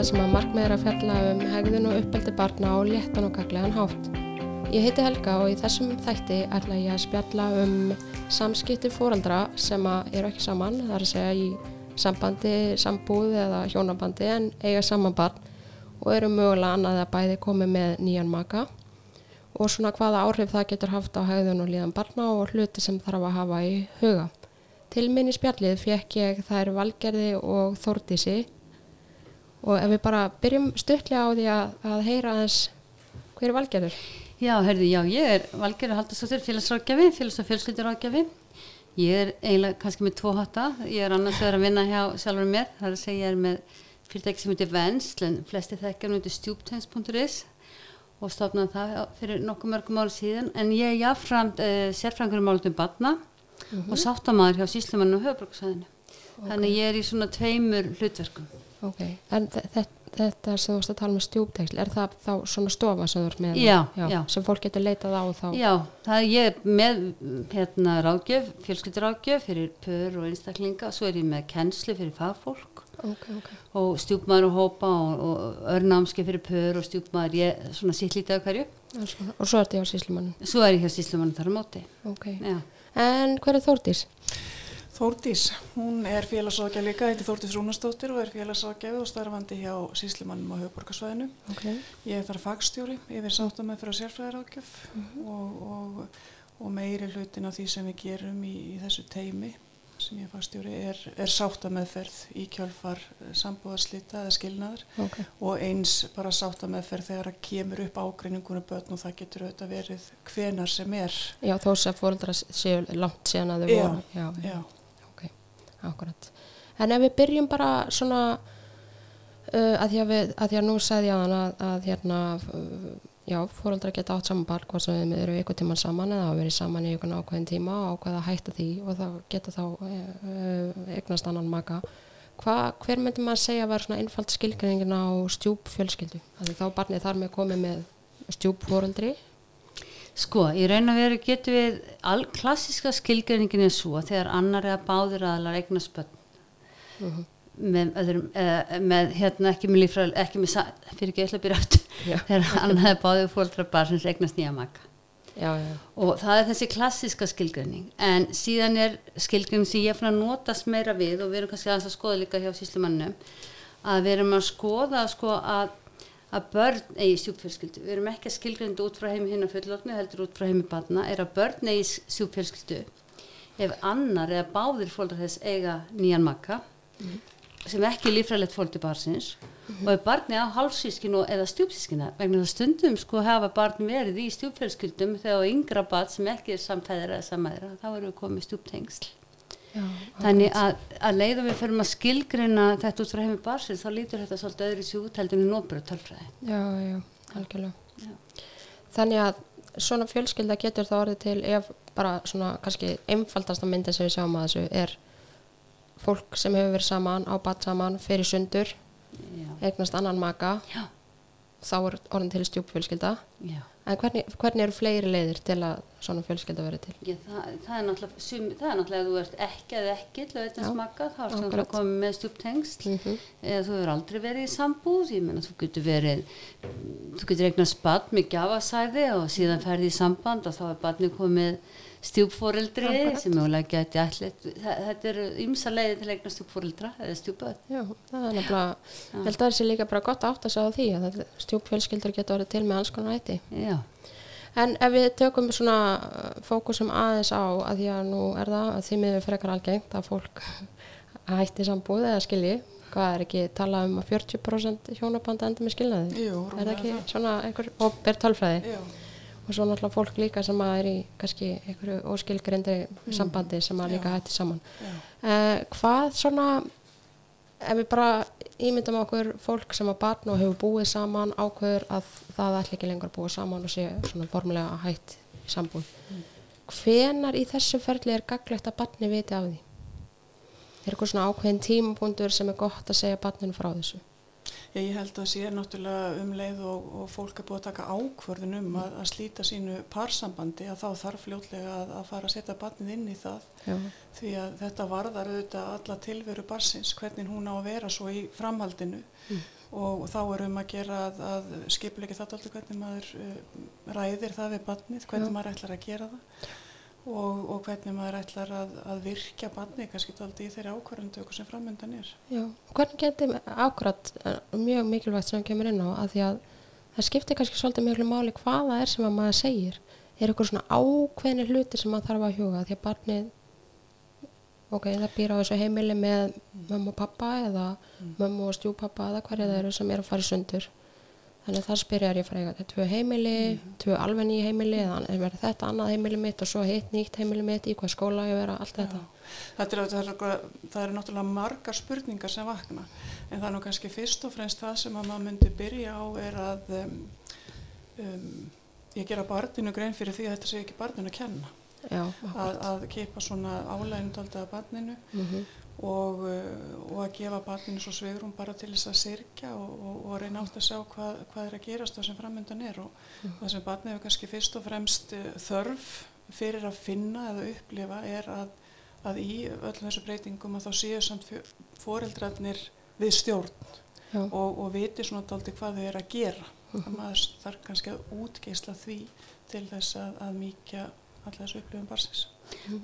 þar sem að markmið er að fjalla um hegðun og uppeldi barna á léttan og gaglegan hátt. Ég heiti Helga og í þessum þætti ætla ég að spjalla um samskipti fóraldra sem að eru ekki saman, það er að segja í sambandi, sambúð eða hjónabandi en eiga saman barn og eru mögulega annað að bæði komi með nýjan maka og svona hvaða áhrif það getur haft á hegðun og líðan barna og hluti sem þarf að hafa í huga. Til minn í spjallið fekk ég þær Valgerði og Þórdísi og ef við bara byrjum stuttlega á því að, að heyra aðeins hver er Valgerður? Já, herði, já, ég er Valgerður Haldarsdóttir, félagsrákjafi, félags- og fjölskyldurákjafi. Ég er eiginlega kannski með tvo hatta. Ég er annars vegar að vinna hjá sjálfur mér. Það er að segja ég er með fyrirtæki sem heitir Vensl, en flesti þekkjar hún heitir stjúptens.is og stofnaði það fyrir nokkuð mörgum ári síðan. En ég er jáframt uh, sérfrangur um álutum badna og sáttamæður hjá Síslumann og Höfbruksæðinu. Þannig ég er í svona tveimur hlutverkum. Ok, en þe- þe- þetta sem þú varst að tala með stjúpteksl, er það þá svona stofa sem þú ert með? Já, já. Sem fólk getur leitað á þá? Já, það er ég með hérna ráðgjöf, fjölskylduráðgjöf fyrir pör og einstaklinga, svo er ég með kennslu fyrir fagfólk Ok, ok. og stjúpmaður og hópa og, og örnámski fyrir pör og stjúpmaður, ég svona sitt lítið af hverju. Er svona- Og svo ertu hjá síslumannum? Svo er ég hjá síslumann þar á móti. Ok. Já, En hver er Þórdís? Þórdís, hún er félagsákja líka, heitir Þórdís Rúnastóttir og er félagsákjafi og starfandi hjá síslimannum á höfuborgarsvæðinu. Ok. Ég er þar fagstjóri yfir sáttamæð fyrir sérfræðarákjöf og, og, og meiri hlutin af því sem við gerum í, í þessu teimi sem ég er fagstjóri er, er sáttameðferð í kjölfar sambúðarslita eða skilnaðar Ok. og eins bara sáttameðferð þegar að kemur upp ágreiningunum börn og það getur auðvitað verið hvenar sem er. Já, þó sem fóreldra séu langt síðan að þau voru. Já, já. Já. Akkurat. En ef við byrjum bara svona, uh, að, því að, við, að því að nú sagði ég á þann að, að hérna, uh, já, fóreldra geta átt saman barn, hvað sem við eru ykkur tíman saman eða hafa verið saman í ykkur ákveðin tíma og ákveða að hætta því og þá geta þá uh, eignast annan maka. Hva, hver myndi maður segja að vera svona einfald skilgreiningin á stjúp fjölskyldu? Þá barnið þar með komið með stjúp fóreldri. Sko, í raun og veru getum við all klassiska skilgreiningin er svo þegar annar eða báður aðlar eignast börn Mhm. með, öðrum, uh, með hérna ekki með lífræð, ekki með, fyrir ekki eitthvað aftur, Já. þegar annar eða báður fóldra barnsins eignast nýja já, Og það er þessi klassiska skilgreining, en síðan er skilgreining sem ég fann að notast meira við og við erum kannski að skoða líka hjá síslumannum, að við erum að skoða sko að að börn eigi stjúpfjölskyldu, við erum ekki að skilgreinda út frá heimi hinn að fullorðnu, heldur út frá heimi barna, er að börn eigi stjúpfjölskyldu ef annar eða báðir fóldrar þess eiga nýjan makka sem ekki lífræðilegt fólk til barsins og ef barni á hálfsískinu eða stjúpsískina vegna það stundum sko hafa barn verið í stjúpfjölskyldum þegar yngra barn sem ekki er samfæðra eða samæðra þá erum við komið stjúptengsl já. þannig að, að leiðum við fyrir að skilgreina þetta út frá heimi barsins þá lítur þetta svolítið öðru sér út heldur en nóbröð tölfræði Já, já, algjörlega. Já. Þannig að svona fjölskylda getur það orðið til ef bara svona kannski einfaldasta myndin sem við sjáum að þessu er fólk sem hefur verið saman, á bat saman, fyrir sundur, já, eignast annan maka, já, þá er orðin til stjúpfjölskylda. Já. En hvernig, hvernig eru fleiri leiðir til að svona fjölskylda verið til? Já, það, það, er náttúrulega, sum, það er náttúrulega ef þú ert ekki eða ekki til að Já, veitna smakka þá er það komið með stjúptengsl Mm eða þú hefur aldrei verið í sambúð ég meina þú getur verið þú getur eignast barn með gjafasæði og síðan ferði í samband og þá er barnið komið stjúpforeldri sem mögulega geti allir þetta eru ymsa leiði til að eignast stjúpforeldra eða stjúpöð það er ég held að það sé líka bara gott átt að segja því að stjúpfjölskyldur geta orðið til með alls konar hætti. já, En ef við tökum svona uh, fókusum aðeins á að því að nú er það að því miður frekar algengt að fólk hætti sambúð eða skilji, hvað er ekki talað um að 40% hjónabanda endur með skilnaði? Jú, Er það ekki rúmlega svona einhver óber tölfræði? Já. Og svo náttúrulega fólk líka sem að er í kannski einhverju óskilgrindi sambandi sem að líka Já. hætti saman. Uh, hvað svona, ef við bara ímyndum okkur fólk sem að barn og hefur búið saman ákveður að það ætla ekki lengur að búa saman og sé svona formulega hætt í sambúð. Hvenar í þessu ferli er gaglegt að barni viti af því? Er eitthvað svona ákveðin tímapunktur sem er gott að segja barninu frá þessu? Ég, held að sé náttúrulega um leið og, og fólk er búið að taka ákvörðun um að, að slíta sínu parsambandi að þá þarf fljótlega að, að fara að setja barnið inn í það. Já, því að þetta varðar auðvitað alla tilveru barsins, hvernig hún á að vera svo í framhaldinu. Og þá er um að gera að, að skipuleiki þetta alltaf hvernig maður uh, ræðir það við barnið, hvernig Já. maður ætlar að gera það og, og hvernig maður ætlar að, að virkja barnið kannski alltaf í þeirri ákvarðandöku sem framöndan er. Já, hvernig getur ákvæmt mjög mikilvægt sem kemur inn á að því að það skiptir kannski svolítið mjög máli hvað það er sem að maður segir. Er eitthvað svona ákveðni hluti sem maður þarf að huga því að barnið ok, það býr á þessu heimili með mömmu og pappa eða mömmu og stjúpappa eða hverja það eru sem er að fara í sundur þannig að það spyrjar ég fyrir eitthvað tvö heimili, tvö alveg nýja heimili eða er verið þetta annað heimili mitt og svo hitt nýtt heimili mitt, í hvað skóla ég vera allt þetta. Þetta er, það, er, það eru náttúrulega margar spurningar sem vakna. En það er nú kannski fyrst og fremst það sem að maður myndi byrja á er að um, um, ég gera barninu grein fyrir því að þetta sé ekki barninu að kenna. Já, að, að keipa svona álæginu tólda af barninu. Mm og, uh, og að gefa barninu svo svegrum bara til þess að sirkja og, og, og reyna átt að sjá hvað, hvað er að gerast það sem framöndan er. Og það sem barnið hefur kannski fyrst og fremst uh, þörf fyrir að finna eða upplifa er að, að í öllum þessu breytingum að þá séu samt foreldrarnir við stjórn Já. og, og viti svona daldi hvað þau eru að gera. Að maður þarf kannski að útgeisla því til þess að, að mýkja alla þessu upplifum barsins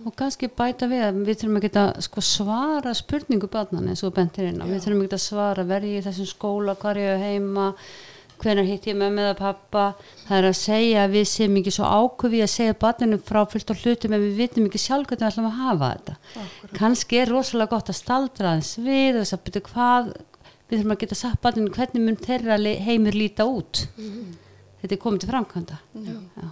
og kannski bæta við að við þurfum að geta sko, svara spurningu barnan eins og bentir inn á, við þurfum að geta svara verði í þessum skóla, hvað er ég heima hvenær hitt ég með með að pappa það er að segja að við séum ekki svo ákufi að segja barninu frá fullt á hlutum en við vitum ekki sjálf hvernig við ætlum að hafa þetta. Kannski er rosalega gott að staldra aðeins við og þess að byrja hvað við þurfum að geta sagt barninu hvernig mun þeirra heimur líta út. Þetta er komið til framkvæmda. Já.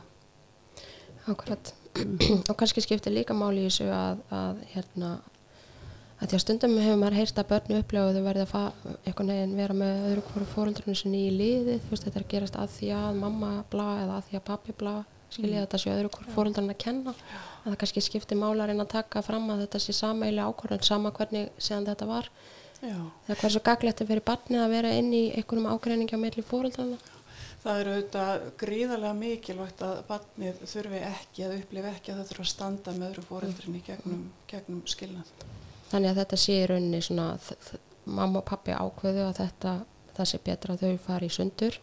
Og kannski skiptir líka máli í þessu að, að hérna að því að stundum hefur maður heyrt að börnu upplega og þau verði að vera með öðru hverju fóreldrunum sinni í liði þú veist þetta er gerast að því að mamma bla eða að því að pappi bla skilja þetta sé öðru hverju fóreldrunum að kenna að það kannski skiptir máli að taka fram að þetta sé sameili ákvörðun sama hvernig séðan þetta var. Já. þegar hversu gaglegt er fyrir barnið að vera inn í einhverjum ágreiningi á milli fóreldrunum Það er auðvitað gríðarlega mikilvægt að barnið þurfi ekki að upplifa ekki að það þurfa að standa með öðru fóreldrinni gegnum, gegnum skilnað. þannig að þetta sé í rauninni svona mamma og pappi ákveðu að þetta það sé betra að þau fari í sundur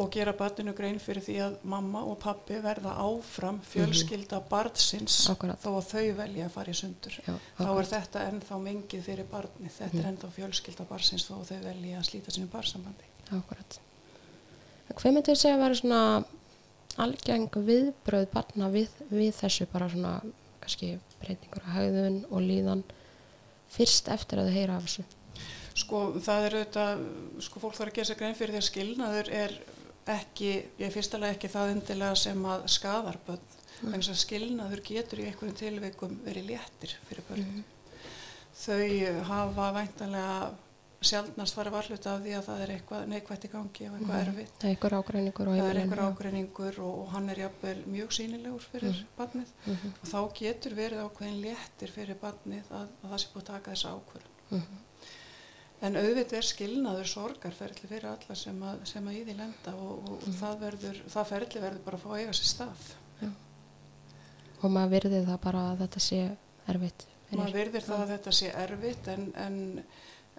Og gera barninu grein fyrir því að mamma og pappi verða áfram fjölskylda barnsins Akkúrat. þó að þau velja að fara í sundur. Já, Þá er akkurat. þetta ennþá mengið fyrir barnið, þetta er ennþá fjölskylda barnsins þó að þau velja að slíta sinu barsambandi. Akkurat. Hvað myndir þið segja að vera svona algeng viðbröð barna við, við þessu bara svona kannski breytingur á hegðun og líðan fyrst eftir að þau heyra af þessu? Sko það er auðvitað, sko fólk þarf að gera sér grein fyrir því að skilnaður er ekki, ég fyrstulega ekki það endilega sem að skadar börn. Þannig að skilnaður getur í einhverjum tilveikum verið léttir fyrir börn. Þau hafa væntanlega sjálfnast farið varhluta af því að það er eitthvað neikvætt í gangi og eitthvað erfitt. Það er einhver ágreiningur og Það er einhver ágreiningur og, og hann er jafnvel mjög sínilegur fyrir barnið Mhm. og þá getur verið ákveðin léttir fyrir barnið að, að það sé búið að taka þessa ákvörðun. Mhm. En auðvitað er skilnaður sorgarferðli fyrir alla sem að, sem að í því lenda og, og, Mhm. og það, verður, það ferðli verður bara að fá að eiga sér stað. og maður virði það bara að þetta sé erfitt Maður verður það að þetta sé erfitt en, en,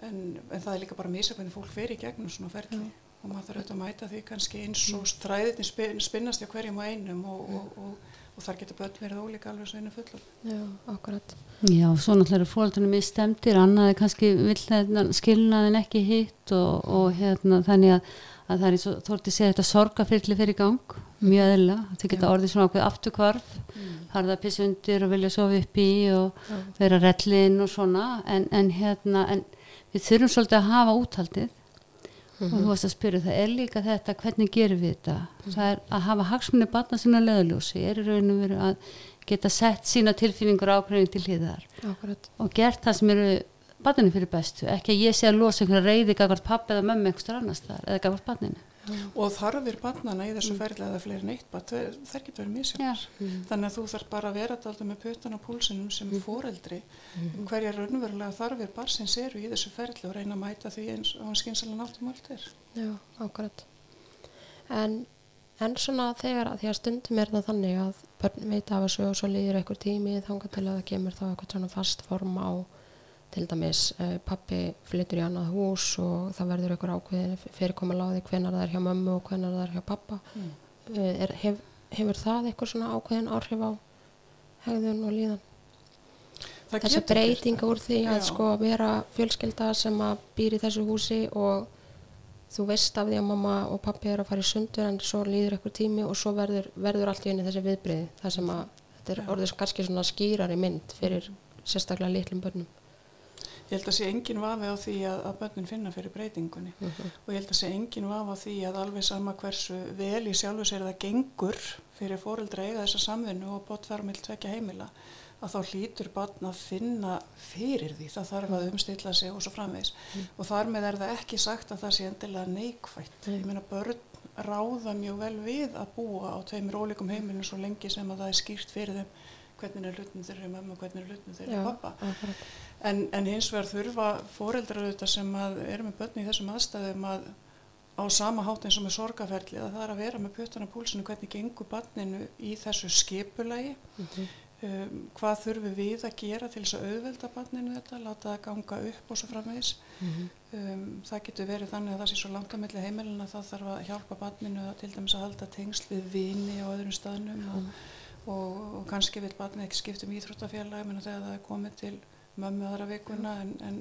en, en það er líka bara misa hvernig fólk fer í gegnum svona ferðli og maður þarf auðvitað að mæta því kannski eins og þræðirni spin, spinnast hjá hverjum og einum og, og, og, og þar getur börn verið ólíka alveg svo einu fullur. Já, akkurat. Já, svo náttúrulega eru fóröldunum í stemdir, annaði kannski vill hérna skilnaðin ekki hitt og, og hérna þannig að, að það er eins og þórti segja þetta sorgafyrli fyrir í gang, mjög eðla, þau geta orðið svona ákveð afturkvarf, harða piss undir og vilja sofa upp í og Já. vera rellin og svona, en, en hérna, en við þurfum svolítið að hafa úthaldið. Og þú varst að spyrja, það er líka þetta, hvernig gerum við þetta? Það er að hafa hagsmunni batna sinna leðaljósi, er í rauninu verið að geta sett sína tilfinningur ákveðing til hliðar. Akkurat. og gert það sem eru barninu fyrir bestu, ekki að ég sé að losa einhverja reyði gagvart pappi eða mömmu einhverstað annars þar eða gagvart barninu. Og þarfir barnana í þessu ferðli eða fleiri neitt barn, þær, getur verið misjafnar. Þannig að þú þarf bara að vera alltaf með putan á púlsinum sem fóreldri hverjar raunverulega þarfir barsins eru í þessu ferðli og reyna að mæta því eins og hann skynsalega náttum allt er. Já, akkurat. En, en svona þegar að því að stundum er það þannig að börn veit af þessu og svo líður einhver tími þangað til að það kemur þá eitthvað svona fast form á til dæmis uh, pappi flyttur í annað hús og það verður einhver ákveðin fyrirkomuláði hvenar það er hjá mömmu og hvenar það er hjá pappa Mm. uh, er, hef, hefur það eitthvað svona ákveðin áhrif á hegðun og líðan Það þessi breytinga úr því að Já. sko vera fjölskylda sem að býr í þessu húsi og þú veist af því að mamma og pappi er að fara í sundur en svo líður eitthvað tími og svo verður, verður allt í einu þessi viðbrið það sem að þetta er Já. orðið kannski svona skýrari mynd fyrir sérstaklega litlum börnum Ég held að sé engin vafi á því að, að börnin finna fyrir breytingunni. Og ég held að sé engin vafi á því að alveg sama hversu vel í sjálfu sér það gengur fyrir fóreldra eiga þessa samvinnu og með tvekja heimila að þá hlýtur barn að finna fyrir því, það þarf að umstilla sig og svo framvegis. Og þar með er það ekki sagt að það sé endilega neikvætt. Ég meina börn ráða mjög vel við að búa á tveimur ólíkum heimilinu svo lengi sem að það er skýrt fyrir þeim hvernig er hlutnum þeirri mamma og hvernig er hlutnum þeirri pappa. En, en hins vegar þurfa foreldrar auðvitað sem að eru með börn í þessum aðstæðum að á sama hátt eins og með sorgaferli að það er að vera með pjötun á púlsinu hvernig gengur barninu í þessu skipulagi. Um, hvað þurfum við að gera til þess að auðvelda barninu þetta, láta það ganga upp og svo framvegis? Um, það getur verið þannig að það sé svo langt á milli heimilin að það þarf að hjálpa barninu að til dæmis að halda tengsl við vini á öðrum staðnum og, og, og kannski vil barnið ekki skipta um íþróttafélagi menn þegar það er komið til mömmu aðra vikuna en, en,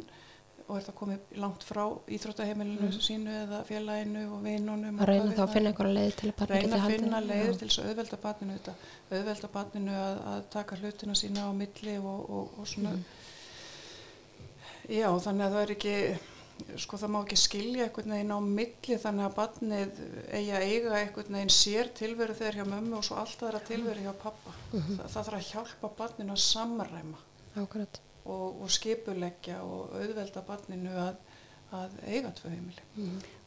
og er það komið langt frá íþróttaheimilinu sínu eða félaginu og vinunum að reyna þá að finna einhverja leið til að reyna að finna leiður til þess að auðvelda barninu þetta, auðvelda barninu að, að taka hlutina sína á milli og, og, og svona. Já þannig að það er ekki sko það má ekki skilja einhvern veginn á milli þannig að barnið eigi að eiga einhvern veginn sér tilveru þegar hjá mömmu og svo allt aðra tilveru hjá pappa það, það þarf að hjálpa barninu að samræma. Akkurat. Og, og skipuleggja og auðvelda barninu að, að eiga tvö heimili.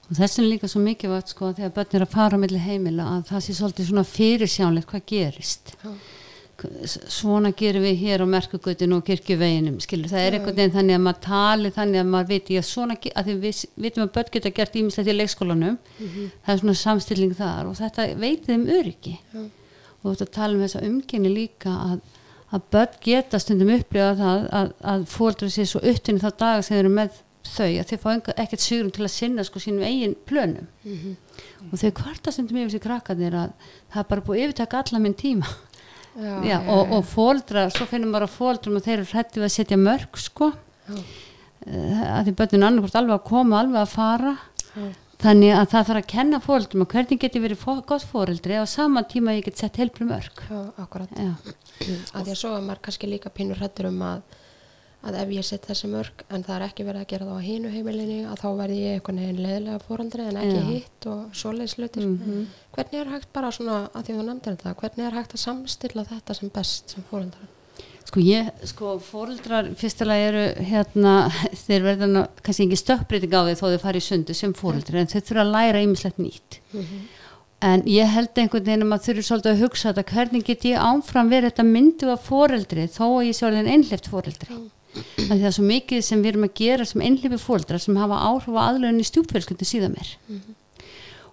Og þess er líka svo mikilvægt sko þegar börn er að fara á milli heimila að það sé svolítið svona fyrirsjánlegt hvað gerist. Já. S- svona gerum við hér á merkugutinu og kirkjuveginum skilur, það er einhvern veginn þannig að maður tali þannig að maður viti að svona, að því við vitum að börn geta gert ímislegt í leikskólanum. Það er svona samstilling þar og þetta veitið um öryggi. Já. og þetta tala um þessa umgenni líka að, að börn geta stundum upplifa það að, að fóldur sér svo upptinni þá daga sem þeir eru með þau að þeir fá ekkert sigurum til að sinna sko sínum eigin plönum. Og þau kvarta stundum yfir sér krakkarnir að það er bara búið yfirtaka alla minn tíma. Já, Já, og, og fóldra, svo finnum maður að fóldrum að þeir eru hrættið að setja mörg sko. Já. uh, að því börnin annarkvort alveg að koma alveg að fara. Þannig að það þarf að kenna fóldrum að hvernig geti verið gott fóreldri á sama tíma ég get sett heilbri mörg Já, akkurat. Já, að því að svo er maður kannski líka pínur hrættur um að, að ef ég set þessi mörg en það er ekki verið að gera það á hínu heimilinni að þá verði ég einhvern veginn leðilega fóraldri en ekki Já. hitt og svoleiðis hlutir. Hvernig er hægt bara svona, að því að þú nefndir þetta hvernig er hægt að samstilla þetta sem best sem fóraldri sko ég, sko fóreldrar fyrstulega eru hérna, þeir verða nú kannski ekki stökkbreyting á því þó þeir fari í sundu sem fóreldri en þeir þurfa að læra ýmislegt nýtt. En ég held einhvern veginn að maður þurfi svolítið að hugsa þetta hvernig get ég áfram verið þetta myndu af fóreldri þó að ég sé orðin einhlift fóreldri af því það er svo mikið sem við erum að gera sem einhlifi fóreldrar sem hafa áhrif á aðlöðin í stjúpfjölskyldu síðan mér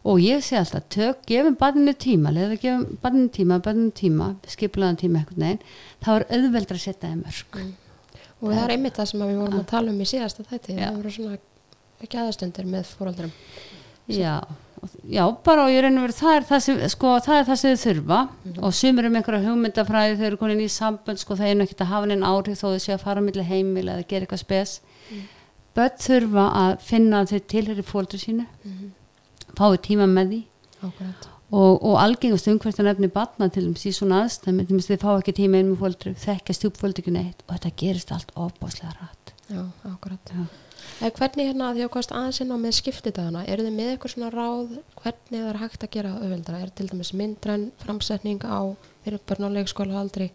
og ég sé alltaf, tök, gefum barninu tíma leður gefum barninu tíma, barninu tíma skiplaðan tíma einhvern veginn þá er auðveldra að setja þeim mörg og það er einmitt það sem við vorum að tala um í síðasta þætti það voru svona gæðastundir með fóraldrum já, og- já, bara og ég reynir verið það er það sem, sko, það er það sem þau þurfa. Og sumir um einhverja hugmyndafræði þau eru konin í sambönd, sko, það er ekkert að hafa neinn áhrif þó þau séu að fara á milli heimil eða gera eitthvað spes. Börn þurfa að finna þau tilheri fóldri sínu fái tíma með því Akkurat. og, og algengast umhverftan efni batna til þess í svona aðstæmi til þess að þið fá ekki tíma inn með fóldri þekkja stjúpfóldri ekki neitt og þetta gerist allt ofbáslega rætt Já, akkurat. Já. Eða hvernig hérna að því að kost aðeins inn á með skiptidagana, eru þið með eitthvað svona ráð hvernig það er hægt að gera auðveldara? Er til dæmis myndræn framsetning á fyrir börn á leikskóla aldrei?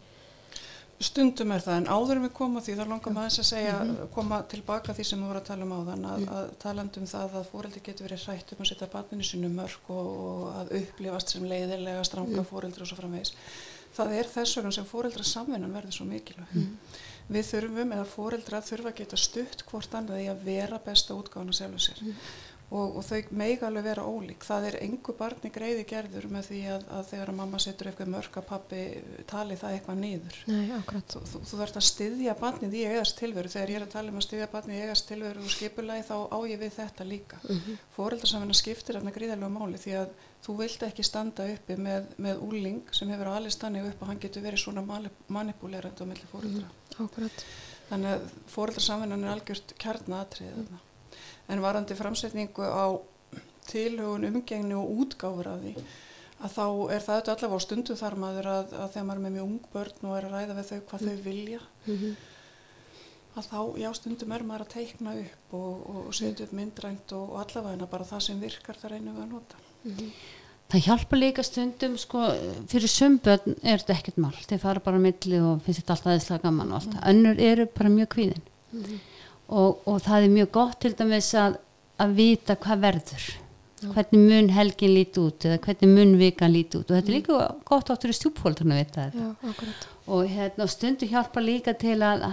Stundum er það, en áður en við komum að því þá langar maður þess að segja, koma tilbaka að því sem við vorum að tala um áðan, að, að talandi um það að fóreldi getur verið hrætt um að setja barninu sinu mörg og, og að upplifast sem leiðilega stranga mm. fóreldri og svo framvegis. Það er þess vegna sem fóreldra samvinnan verður svo mikilvæg. Við þurfum, eða fóreldra þurfa að geta stutt hvort annað í að vera besta útgáðan að sjálfu sér. Og, og þau meig alveg vera ólík. Það er engu barni greiði gerður með því að, að þegar að mamma setur eitthvað mörg að pappi tali það eitthvað niður. Nei, akkurat. Þú, þú, þarfst að styðja barnið í eigast tilveru. Þegar ég er að tala um að styðja barnið í eigast tilveru og skipulagi þá á ég við þetta líka. Mm -hmm. Fóreldarsamina skiptir þarna gríðarlega máli því að þú vilt ekki standa uppi með, með úling sem hefur allir stannið upp og hann getur verið svona manipulerandi á milli fóreldra. Mm, akkurat. Þannig að fóreldarsamvinan er algjört kjarnatrið þarna. En varandi framsetningu á tilhugun umgengni og útgáfur af því að þá er það allavega á stundu þar maður að, að þegar maður er með mjög ung börn og er að ræða við þau hvað mm. þau vilja mm -hmm. að þá já stundum er maður að teikna upp og, og, setja upp myndrænt og, og allavega bara það sem virkar það reynum við að nota. Mm -hmm. Það hjálpa líka stundum sko fyrir sumböðn er þetta ekkert mál þeir fara bara á milli og finnst þetta alltaf aðeinslega gaman og allt. Mm. Önnur eru bara mjög kvíðin -hmm og, og það er mjög gott til dæmis að, að vita hvað verður. Já. hvernig mun helgin líti út eða hvernig mun vikan líti út. Og þetta er líka gott áttur í stjúpfólkturna að vita þetta. Já, og hérna, stundu hjálpa líka til að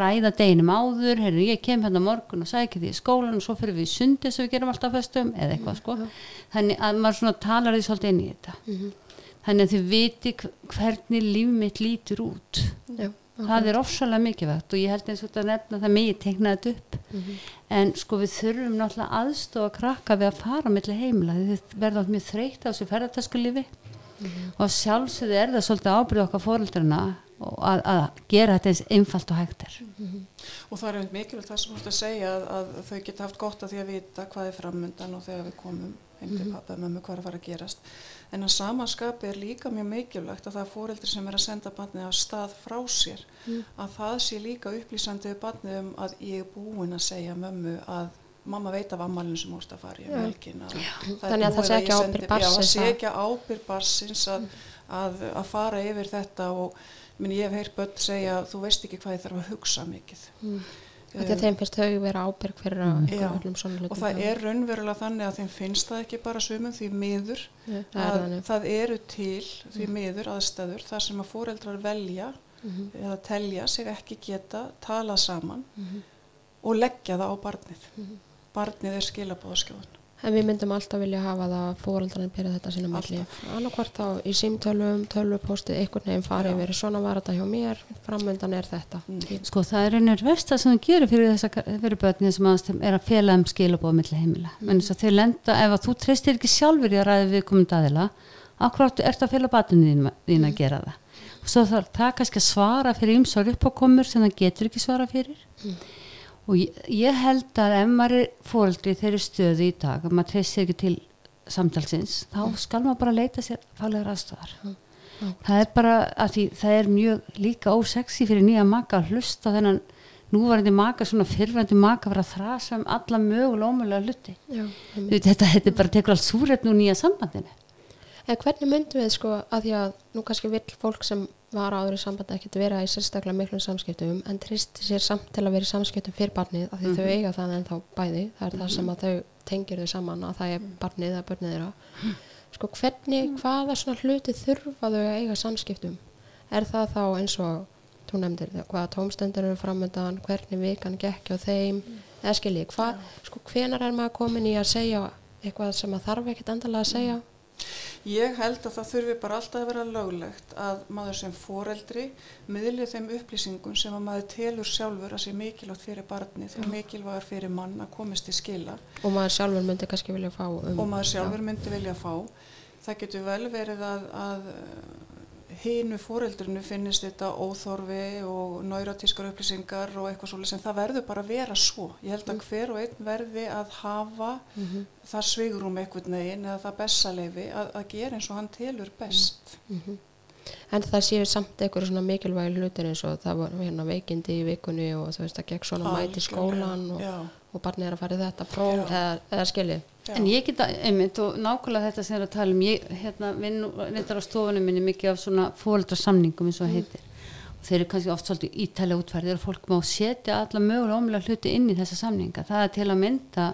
ræða deginum áður. Heru, ég kem hérna morgun og sækja því í skólan og svo fyrir við í sundi sem við gerum alltaf fyrstum eða eitthvað sko. Já. þannig að maður svona talar því svolítið inn í þetta. Mm -hmm. þannig að þið viti hvernig líf mitt lítur út. Já það er ofsalega mikilvægt og ég held eins og þetta nefna það mikið þetta upp mm -hmm. en sko við þurfum náttúrulega aðstofa að krakka við að fara mellir heimila þið verða mjög þreytt á þessu ferðartaskulífi mm -hmm. og sjálfsögðu er það svolítið ábyrð okkar fóröldrana að, að gera þetta eins einfalt og hægt er mm -hmm. og það er einmitt mikilvægt það sem þú ætti að segja að, að þau geta haft gott að því að vita hvað er framöndan og þegar við komum heim til mhm. pappa með hvað er að fara að gerast en að samanskapi er líka mjög mikilvægt að það er fóreldri sem er að senda barnið að stað frá sér. Mm. að það sé líka upplýsandi við barnið um að ég er búin að segja mömmu að mamma veit af ammalinu sem úrst að fara í velkin þannig að það sé ekki ábyrg barsins það sé ekki ábyrg barsins að, að, að fara yfir þetta og minn, ég hef heyrt börn segja þú veist ekki hvað ég þarf að hugsa mikið. Mm. Þegar þeim finnst þau vera ábyrg fyrir að já, og það er raunverulega þannig að þeim finnst það ekki bara sumum því miður ja, að er það eru til því mm. miður aðstæður þar sem að fóreldrar velja mm -hmm. eða telja sig ekki geta talað saman mm -hmm. og leggja það á barnið -hmm. barnið er skilabóðaskjóðan En við myndum alltaf vilja hafa það að fóröldarinn byrja þetta sína melli. Annarkvært á í símtölum, tölvupósti, einhvern veginn farið verið svona var þetta hjá mér, framöndan er þetta. Mm. Sko það er einhver versta sem það gerir fyrir þess að fyrir börnið sem er að fela um skilabóð melli heimila. Mm. Menn þess að þeir lenda, ef að þú treystir ekki sjálfur í að ræði við komund aðila, ákvært ert að fela batinu þín, þín að gera það. Og svo þarf það kannski að svara fyrir ymsar uppákomur sem það getur ekki svara fyrir. Mm og ég, ég held að ef maður er fóldri þeirri stöðu í dag og maður treysir ekki til samtalsins þá mm. skal maður bara leita sér fálegar aðstofar mm. mm. það er bara að því það er mjög líka ósexi fyrir nýja maka að hlusta þennan núvarandi maka, svona fyrrvændi maka var að þrasa um alla mögulega ómögulega hluti Já, þetta, þetta bara tekur allt súrefn og nýja sambandinu En hvernig myndum við sko að því að nú kannski vill fólk sem var áður í sambandi ekkert vera í sérstaklega miklum samskiptum en tristi sér samt til að vera í samskiptum fyrir barnið af því mm -hmm. þau mhm. eiga það en þá bæði það er mm -hmm. það sem að þau tengir þau saman að það er barnið eða börnið þeirra sko hvernig, hvaða svona hluti þurfa þau að eiga samskiptum er það þá eins og þú nefndir hvaða tómstendur eru framöndan hvernig vikan gekk á þeim mm. eða skiljið, hvað, sko hvenar er maður komin í að segja eitthvað sem að þarf ekkert endala að segja Ég held að það þurfi bara alltaf að vera löglegt að maður sem foreldri miðlið þeim upplýsingum sem að maður telur sjálfur að sé mikilvægt fyrir barnið og mikilvægur fyrir mann að komast í skila. Og maður sjálfur myndi kannski vilja fá. Um, og maður sjálfur myndi vilja fá. Það getur vel verið að, að hínu fóreldrinu finnist þetta óþorfi og náratískar upplýsingar og eitthvað svolítið sem það verður bara að vera svo. Ég held að mm. hver og einn verði að hafa mm -hmm. það svigrum eitthvað neginn eða það bestaleifi að, að gera eins og hann telur best. Mm -hmm. En það séu samt eitthvað svona mikilvægi hlutir eins og það var hérna veikindi í vikunni og þú veist það gekk svona mæti skólan og, og barnið er að fara í þetta próf eða, eða skiljið. Já. En ég geta, einmitt, og nákvæmlega þetta sem er að tala um, ég hérna, vinn reyndar á stofunum minni mikið af svona fóldrasamningum eins og mm. heitir og þeir eru kannski oft svolítið ítælega útfærið og fólk má setja alla mögulega ómulega hluti inn í þessa samninga. Það er til að mynda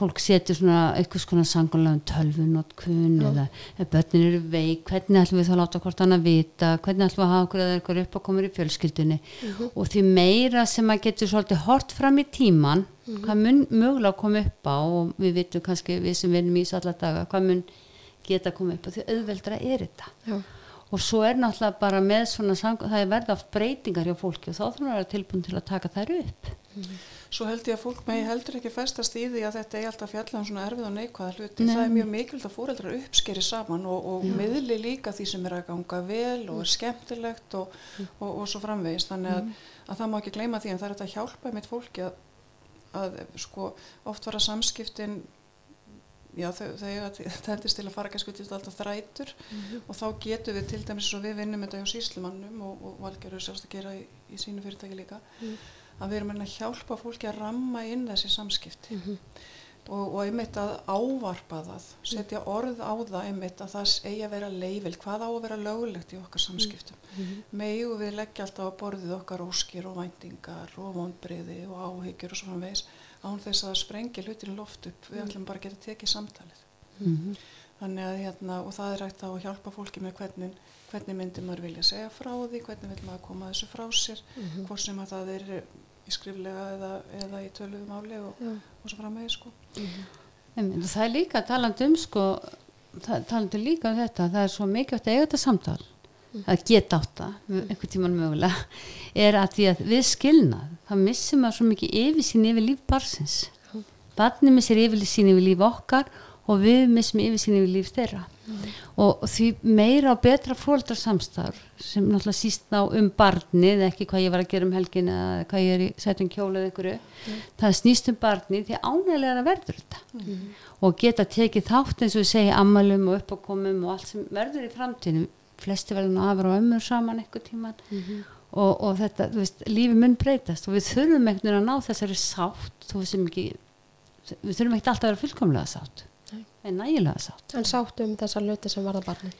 fólk setur svona eitthvað svona sangulega um tölvunótkun eða ef börnin eru veik, hvernig ætlum við þá að láta hvort annað vita, hvernig ætlum við að hafa okkur eða eitthvað upp að koma í fjölskyldunni. Og því meira sem að getur svolítið hort fram í tíman hvað mun mögulega koma upp á og við vitum kannski við sem vinnum í þessu alla daga hvað mun geta koma upp á því auðveldra er þetta. Já. og svo er náttúrulega bara með svona það er verða oft breytingar hjá fólki og þá þurfum við að vera tilbúin til að taka þær upp Svo held ég að fólk megi heldur ekki festast í því að þetta er alltaf fjalla um svona erfið og neikvæða hluti. Nei. Það er mjög mikilvægt að fóreldrar uppskeri saman og, og miðli líka því sem er að ganga vel og er skemmtilegt og, og, og svo framvegist. Þannig að, að það má ekki gleyma því en það er þetta að hjálpa mitt fólki að, að sko oft var að samskiptin já þau, þau tendist til að fara kannski til alltaf þrætur og þá getum við til dæmis svo við vinnum þetta hjá síslumannum og, og valgerur sérst að gera í, í sínu fyrirtæki líka að við erum að hjálpa fólki að ramma inn þessi samskipti. Og, og einmitt að ávarpa það setja orð á það einmitt að það eigi að vera leifil, hvað á að vera löglegt í okkar samskiptum? Megu við leggja alltaf á borðið okkar óskir og væntingar og vonbriði og áhyggjur og svo framvegis án þess að sprengi hlutin loft upp. Við ætlum bara að geta tekið samtalið. Mhm. þannig að hérna og það er hægt á að hjálpa fólki með hvernig, hvernig myndir maður vilja segja frá því hvernig vil maður koma þessu frá sér hvort sem að það er í skriflega eða, eða í töluðu máli og, og svo framvegis sko. Einmitt, og það er líka talandi um sko, það, talandi líka um þetta það er svo mikilvægt að eiga þetta samtal að geta átt það einhvern tíman mögulega er að því að við skilnað þá missum maður svo mikið yfirsýn yfir líf barsins barni missir yfirsýn yfir líf okkar og við missum yfirsýn yfir líf þeirra og því meira og betra fóldrarsamstarf sem náttúrulega síst ná um barnið ekki hvað ég var að gera um helgin eða hvað ég er í sætum kjóla eða einhverju það snýst um barnið því ánægilega verður þetta. Og geta tekið þátt eins og við segja ammælum og uppákomum og allt sem verður í framtíðinu flesti verður nú afar og ömmur saman eitthvað tíman og, og þetta, þú veist, lífi mun breytast og við þurfum einhvern veginn að ná þessari sátt. Við þurfum ekki alltaf að vera fullkomlega sátt En nægilega sátt. En sátt um þessa hluti sem varða barni.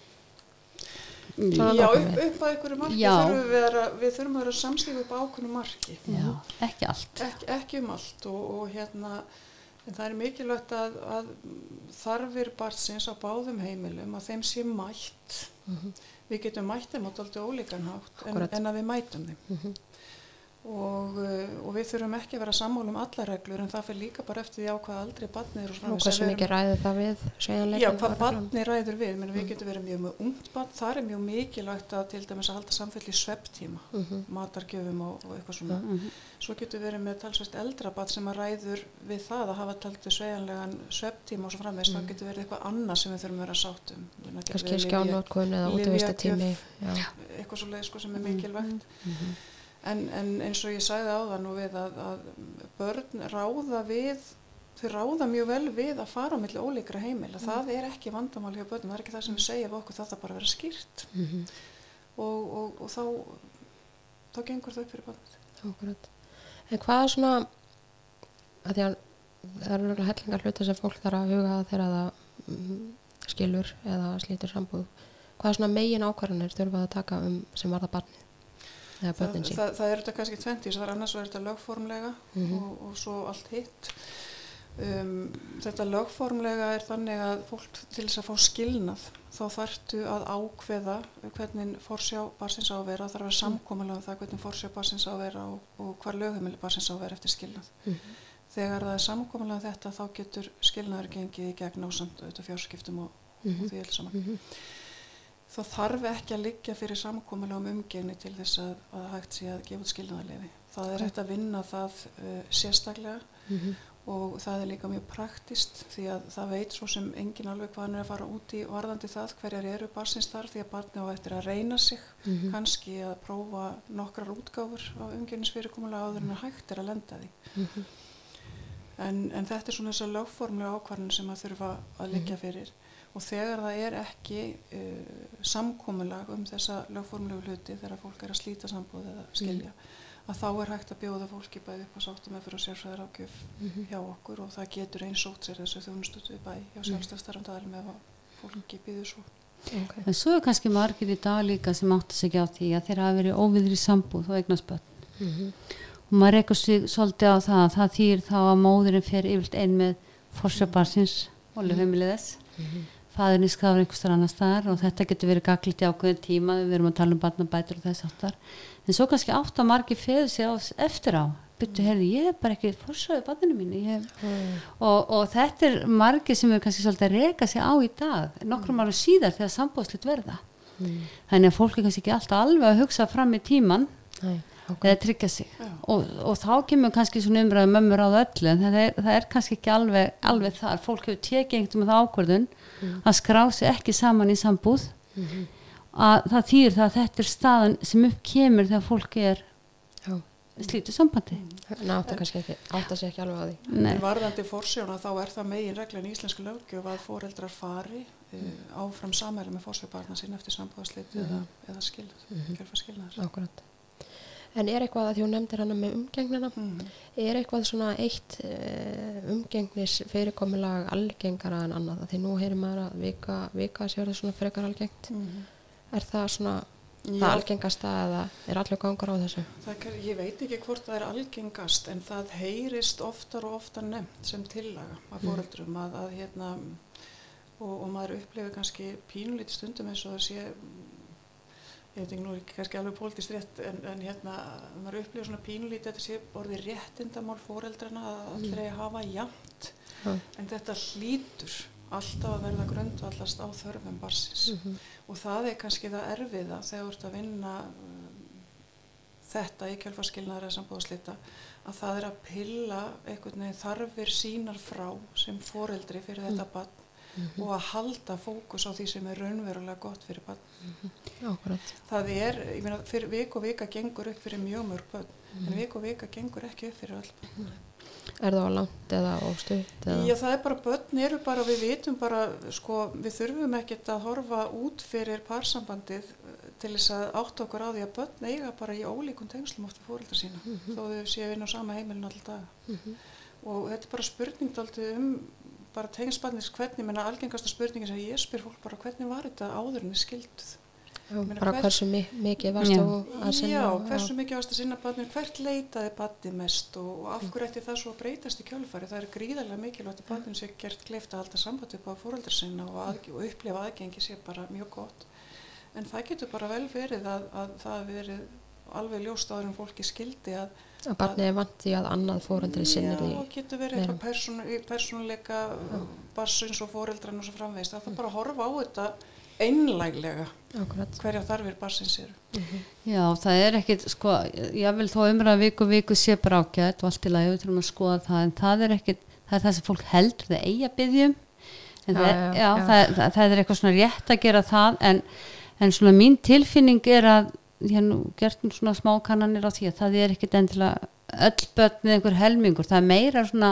Mm. Svona Já, upp, upp að einhverju marki Já. þurfum við, að, við þurfum að vera samstígu upp á ákveðnu marki. Já, ekki allt. Ek, ekki um allt og, og hérna það er mikilvægt að, að þarfir barnsins á báðum heimilum að þeim sé mætt. Við getum mætt þeim á dálítið ólíkan hátt en, en að við mætum þeim. Og, uh, og við þurfum ekki að vera sammála um alla reglur en það fyrir líka bara eftir því á hvað aldrei barnið er og Og við mikið erum- ræði það við Já, hvað barni ræður við, menn við getum verið mjög með ungt barn, það er mjög mikilvægt að til dæmis að halda samfell í svepptíma, matargjöfum og, og eitthvað svona. Svo getur verið með talsvægt eldra barn sem að ræður við það að hafa taltið sveigjanlegan svepptíma og svo framvegis, þá getur verið eitthvað annað sem við þurfum að vera um. Getur Kannski skjánótkun eða útivistu en, en eins og ég sagði áðan og við að, að börn ráða við þau ráða mjög vel við að fara á milli ólíkra heimila, það er ekki vandamál hjá börnum, það er ekki það sem við segja við okkur það þarf bara að vera skýrt. Og, og, og þá þá gengur það upp fyrir börn Akkurat. En hvað er svona, að því að það eru náttúrulega hellingar hluti sem fólk þarf að huga þegar það mm, skilur eða slítur sambúð. Hvað er svona megin ákvarðanir þurfa að taka um sem varða barnið eða það, það, það er þetta kannski tventís, það er annars verður þetta lögformlega Mhm. og, og svo allt hitt um, þetta lögformlega er þannig að fólk til þess að fá skilnað þá þarftu að ákveða hvernig forsjá barsins á að vera það þarf að vera samkomulega um það hvernig forsjá barsins á að vera og, og hvar lögheimili barsins á að vera eftir skilnað Mhm. þegar það er samkomulega um þetta þá getur skilnaður gengið í gegn ásand auðvitað fjárskiptum og, Mhm. og því alls saman Mhm. Þá þarf ekki að liggja fyrir samkomulega um umgengni til þess að, að hægt sé að gefa út skilnaðarlefi. Það er hægt að vinna það uh, sérstaklega Mhm. og það er líka mjög praktist því að það veit svo sem engin alveg hvað hann er að fara út í varðandi það hverjar eru barsins þar því að barni á eftir að reyna sig Mhm. kannski að prófa nokkrar útgáfur á umgengnisfyrirkomulega áður en að hægt er að lenda því. Mhm. En, en þetta er svona þessar lögformlega ákvarðin sem að þurfa að liggja fyrir og þegar það er ekki uh, samkomulag um þessa lögformlegu hluti þegar fólk er að slíta sambúð eða skilja að þá er hægt að bjóða fólki bæði upp á sáttum með fyrir sérfræðar ágjöf hjá okkur og það getur eins sótt sér þessu þjónustutu bæ hjá sjálfstæðstarfandalum ef að fólki býður svo. Ok. en svo er kannski margir í dag líka sem áttu sig ekki á því að þeir hafa verið óviðri sambúð og eignast börn. Mhm. og maður reykur sig svolítið á það að það þýr þá að móðurinn fer yfirlt einn með forsjöbarsins og lögheimilið þess fæðinni skráður einhverstar annar staðar og þetta getur verið gaglít í ákveðin tíma. Við erum að tala um barnabætur og þess aftar en svo kannski átt að margir feður sig á, eftir á. Byrju, heyrðu, ég er bara ekki forsöðu barninu mínu. Ég, og, og þetta er margir sem er kannski svolítið að reka sig á í dag nokkrum árum síðar þegar sambóðslut verða. Þannig að fólk er kannski ekki alltaf alveg að hugsa fram í tíman Nei, ok. eða tryggja sig. Og, og þá kemur kannski svona umræðu mömmur á öllu en það er, það er kannski ekki alveg, alveg þar. Fólk hefur tekið einhvern veginn það ákvörðun að skrá sig ekki saman í sambúð að það þýðir það að þetta er staðan sem upp kemur þegar fólk er Já, slítið sambandi þannig átta kannski ekki, átta sig ekki alveg á því. Nei. En varðandi forsjóna þá er það megin reglan í íslensku löggjöf að foreldrar fari uh, áfram samæli með forsjóbarna sín eftir sambúðarslit eða, eða skil, kjörfa skilnaðar. Akkurat. En er eitthvað að því hún nefndir hana með umgengnina, Mm. er eitthvað svona eitt uh, umgengnis fyrirkomulag algengara en annað? Því nú heyrir maður að vika, vika sér það svona frekar algengt. Mm. Er það svona það Já, algengasta eða er allir gangur á þessu? það, kann- ég veit ekki hvort það er algengast en það heyrist oftar og oftar nefnt sem tillaga af foreldrum að, að hérna og, og maður upplifir kannski pínulítið stundum eins og það sé ég veit ekki nú ekki kannski alveg pólitist rétt en, en hérna maður upplifir svona pínulítið þetta sé orðið réttindamál foreldrana að allir eigi að hafa jafnt. Já. en þetta hlýtur alltaf að verða grundvallast á þörfum barsins og það er kannski það erfiða þegar þú ert að vinna um, þetta í kjálfarskilnaðar eða sambúðaslita að það er að pilla veginn þarfir sínar frá sem foreldri fyrir þetta barn og að halda fókus á því sem er raunverulega gott fyrir barn. Akkurat. Það er, ég meina, fyrir vik og vika gengur upp fyrir mjög mörg börn, en vik og vika gengur ekki upp fyrir öll börn. Er það á langt eða óstutt? Eða? Já, það er bara, börn eru bara, við vitum bara, sko, við þurfum ekkert að horfa út fyrir parsambandið eh, til þess að átta okkur á því að börn eiga bara í ólíkum tengslum oft við fóreldra sína, þó þau séu inn á sama heimilin alltaf daga. Og þetta er bara spurning dálítið um bara tengsspannins hvernig, menna algengasta spurningin sem ég spyr fólk bara hvernig var þetta áður en þið skilduð? Já, meina, bara hver- hversu mi mikið varst Já. þú að sinna? Já, hversu mikið varst að sinna barninu, hvert leitaði barni mest og, og af hverju ætti það svo að breytast í kjölfari? Það er gríðarlega mikilvægt að barninu sé gert kleift að halda samband upp á fóreldra sinna og, að, og upplifa aðgengi sé bara mjög gott. En það getur bara vel verið að, að það hafi verið alveg ljóst áður en fólki skildi að Að barnið er vant í að annað fóreldri sinnir því. Já, getur verið eitthvað persónu, í persónuleika barsins og fóreldran og svo framvegist. Það er bara að horfa á þetta einlæglega Akkurat. hverja þarfir barsins eru. Já, það er ekkit, sko, ég vil þó umræða viku viku sé bara ágætt og allt í lagi, við þurfum að skoða það, en það er ekkit, það er það sem fólk heldur það eigi að byggjum, en Já, það, já, já, já. Það, það, það er eitthvað svona rétt að gera það, en, en svona mín tilfinning er að, ég hef nú gert svona smákannanir á því að það er ekkit endilega öll börn eða einhver helmingur, það er meira svona,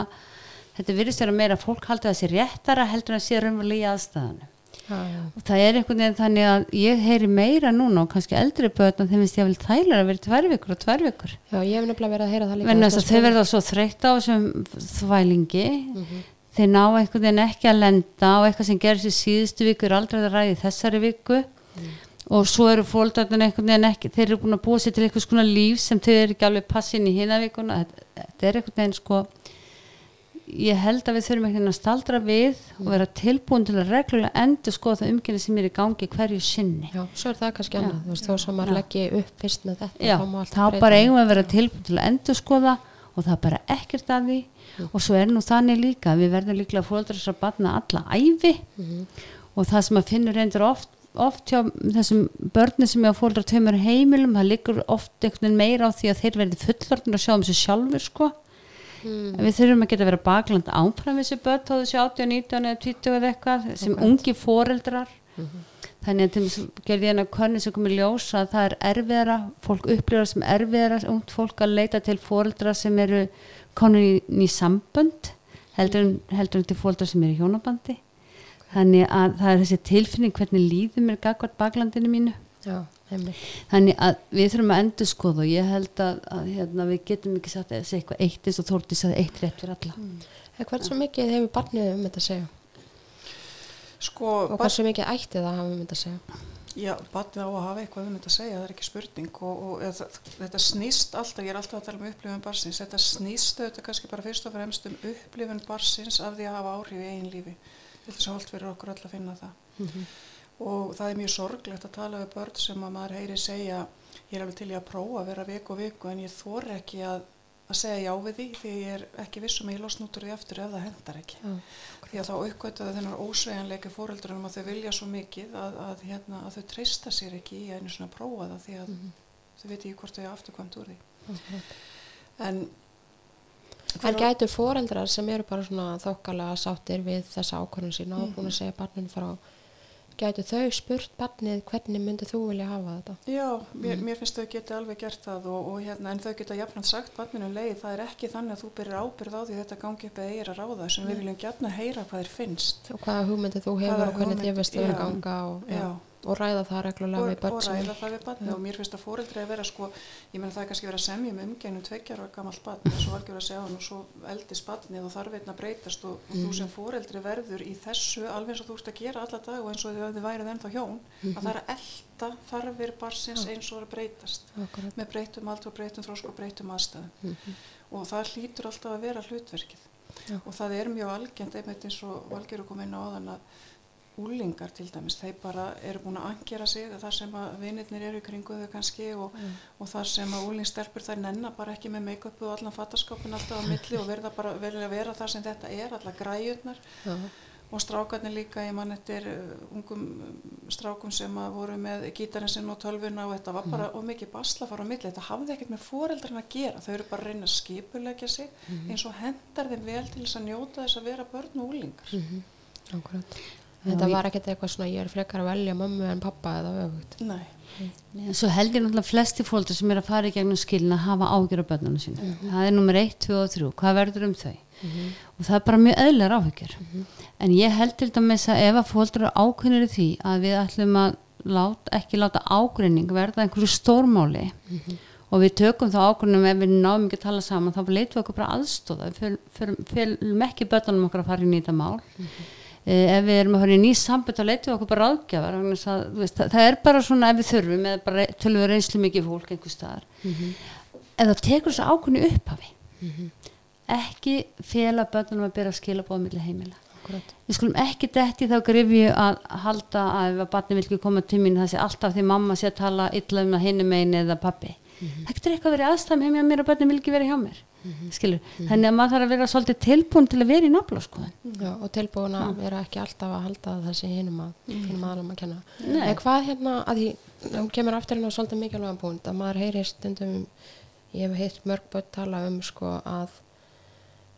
þetta virðist vera meira að fólk haldi það sér réttara heldur en að sé raunverulega í aðstæðanum. Og það er einhvern veginn þannig að ég heyri meira núna og kannski eldri börn að þeim finnst ég að vil þælar að vera tvær vikur og tvær vikur. Já, ég hef nefnilega verið að heyra það líka. Venni Þú þess að þau verða svo þreytt á þessum þvælingi, þeir ná einhvern veginn ekki að lenda á eitthvað sem gerist í síðustu viku, er aldrei að ræði þessari viku og svo eru fólkdarinn einhvern veginn ekki, þeir eru búin að búa sér til eitthvað svona líf sem þau eru ekki alveg passin í hina vikuna, þetta, er einhvern veginn sko ég held að við þurfum einhvern veginn að staldra við og vera tilbúin til að reglulega endur skoða það umkynni sem er í gangi hverju sinni. Já, svo er það kannski annað. Þú veist, þó sem maður leggji upp fyrst með þetta. Já, þá bara eigum við að vera tilbúin til að endur skoða og það er bara ekkert að því. Og svo er nú þannig líka við verðum líklega fóldrar að batna alla æfi og það sem að finnur reyndur oft oft hjá þessum börni sem er að fóldra tveimur heimilum, það liggur oft einhvern veginn meira á því að þeir verði fullorðin að sjá um sig sjálfur sko. Mm. Við þurfum að geta verið bakland áfram þessi börn þá þessi 18, 19 eða 20 eða eitthvað sem ungi foreldrar. Þannig að til dæmis gerði ég eina könni sem komið ljós að það er erfiðara fólk upplifar sem erfiðara ungt fólk að leita til foreldra sem eru konur í, í sambönd heldur, en- heldur til foreldra sem eru í hjónabandi þannig að það er þessi tilfinning hvernig líður mér gagvart baklandinu mínu Já, þannig að við þurfum að endur skoða og ég held að, að hérna, við getum ekki sagt að segja eitthvað eitt eins og Þórdís að eitt rétt fyrir alla En hversu mikið hefur barnið um þetta að segja? Sko, Og hversu mikið ætti það að hafa um þetta að segja? Já, batnið á að hafa eitthvað um þetta að segja, það er ekki spurning og, og eða, þetta snýst alltaf, ég er alltaf að tala um upplifun barsins, þetta snýst auðvitað kannski bara fyrst og fremst um upplifun barsins af því að hafa áhrif í einn lífi. Þetta er svo holdt fyrir okkur öll að finna það. Mm -hmm. Og það er mjög sorglegt að tala við börn sem að maður heyri segja, ég er alveg til ég að prófa að vera viku og viku en ég þor ekki að að segja já við því því ég er ekki vissum að ég losn út úr því aftur ef það hendar ekki. Já, því að þá aukvöldaði þennar ósveganleika fóröldurinn að þau vilja svo mikið að, að, hérna, að þau treysta sér ekki í einu svona prófa það því að mm -hmm. þau veit ekki hvort þau afturkvæmt úr því. Mm -hmm. En En gætu fóreldrar sem eru bara svona þokkala sáttir við þessa ákvörðun sína og búin að segja barninu frá gætu þau spurt barnið hvernig myndið þú vilja hafa þetta? Já, mér, mm. mér finnst þau geti alveg gert það og, og hérna, en þau geta jafnvægt sagt barninu leið, það er ekki þannig að þú byrjar ábyrð á því þetta gangi upp eða eigir að ráða sem mm. við viljum gætna heyra hvað þér finnst. Og hvaða hugmyndið þú hefur hvaða og hvernig þið veist þau að ganga og, já. Já og ræða það reglulega og, við börn og ræða það við barni og mér finnst að fóreldri að vera sko, ég menn það er kannski verið að semja um umgænum tveggjar og gammalt barn og svo algjör að segja hann og svo eldist barnið og þarf einnig að breytast og, og mm. þú sem fóreldri verður í þessu alveg eins og þú ert að gera alla dag og eins og þið værið ennþá hjón mm -hmm. að það er að elda þarfir barsins eins og að breytast Akkurat. með breytum allt og breytum þrósk og breytum aðstæðum mm -hmm. og það hlýtur alltaf að vera hlutverkið Já. og það er mjög algjent einmitt eins og valgjör að koma inn á þann að úlingar til dæmis, þeir bara eru búin að angjera sig þar sem að vinirnir eru í kringu þau kannski og, mm. og þar sem að úlingstelpur þær nennar bara ekki með make-upu og allan fattaskapin alltaf á milli og verða bara verið að vera þar sem þetta er, alla græjurnar mm. og strákarnir líka, ég mann eftir uh, ungum strákum sem að voru með gítarinn sinn og tölvuna og þetta var bara mm. mikið basla fara á milli, þetta hafði ekkert með fóreldrarna að gera, þau eru bara að reyna að skipulegja sig -hmm. eins og hendar þeim vel til þess að njóta þess að vera börn og úlingar -hmm. Akkurat Þetta var ekkert eitthvað svona ég er frekar að velja mömmu en pappa eða öfugt. Nei. Nei. Svo heldur náttúrulega flesti fólk sem er að fara í gegnum skilin að hafa ágjör á börnunum sína. Mm -hmm. Það er nummer 1, 2 og 3. Hvað verður um þau? Mm -hmm. Og það er bara mjög öðlar áhugjör. Mm -hmm. En ég þetta með þess að ef að fólk eru ákveðnir í því að við ætlum að lát, ekki láta ágreining verða einhverju stórmáli mhm. og við tökum þá ákveðnum ef við náum ekki að tala saman þá leitum við okkur bara aðstóða. Við fylgum ekki börnunum okkur að fara í nýta mál mhm. Ef við erum að höra í nýjum sambund leytum við okkur bara ráðgjafar það, veist, það, það er bara svona ef við þurfum eða bara tölum við reynslu mikið fólk einhver staðar mm -hmm. eða tekur þessu ákunni upphafi mm -hmm. ekki fela börnum að byrja að skila bóða millir heimila Akkurat. við skulum ekki detti þá grifju að halda að ef barni vil ekki koma til mín það sé alltaf því mamma sé að tala illa um að henni megin eða pappi mm -hmm. það getur eitthvað verið aðstæðum heim hjá mér og barni vil ekki vera hjá mér. Mm -hmm. skilur, mm -hmm. þannig að maður þarf að vera svolítið tilbúin til að vera í skoðan Já, og tilbúin að vera ekki alltaf að halda þessi hinum að finnum aðlum að kenna. En hvað hérna, að því hún kemur aftur hérna svolítið mikilvægum punkt að maður heyri stundum ég hef heilt mörg börn tala um sko að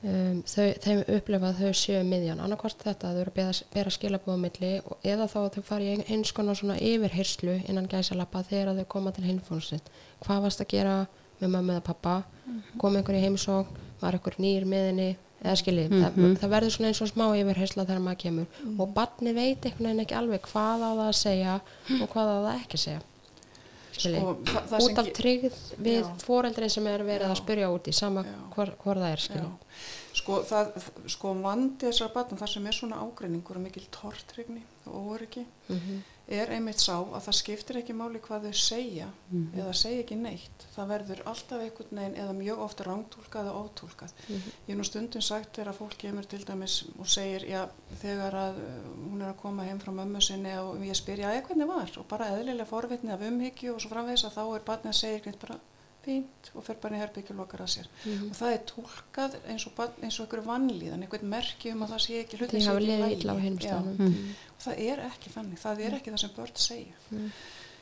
um, þau, þeim upplifa að þau séu miðjan, annarkvært þetta að þau eru að bera skilabóðum milli eða þá að þau fari í eins konar svona yfirherslu innan gæsalappa þegar þau koma til hinfónsitt hvað varst að gera með mamma eða pappa mm -hmm. kom einhver í heimsók var einhver nýr með henni? Eða skiljið, mm -hmm. það, það verður svona eins og smá yfirhersla þegar maður kemur. Mm -hmm. og barni veit einhvern veginn ekki alveg hvað á það að segja og hvað á það ekki að segja sko, út af tryggð við foreldrið sem er verið já. að spyrja út í sama hvort það er Sko, það, sko vandi þessar barna þar sem er svona ágreiningur og mikil tortrygni og óryggi mm -hmm er einmitt sá að það skiptir ekki máli hvað þau segja mm -hmm. eða segja ekki neitt það verður alltaf einhvern veginn eða mjög ofta rángtúlkað og ótúlkað mm -hmm. ég er nú stundin sagt þegar fólk kemur til dæmis og segir já þegar að uh, hún er að koma heim frá mömmu sinni og ég spyr já eða hvernig var og bara eðlilega forvitni af umhyggju og svo framvegs að þá er barnið að segja eitthvað bara fínt og fer bara í herbyggju og lokar að sér. Mm -hmm. og það er tólkað eins og, eins og einhver vannlíðan, einhvern merki um að það sé ekki hluti sem ekki lægi mm -hmm. og það er ekki þannig, það er ekki það sem börn segja. Mm.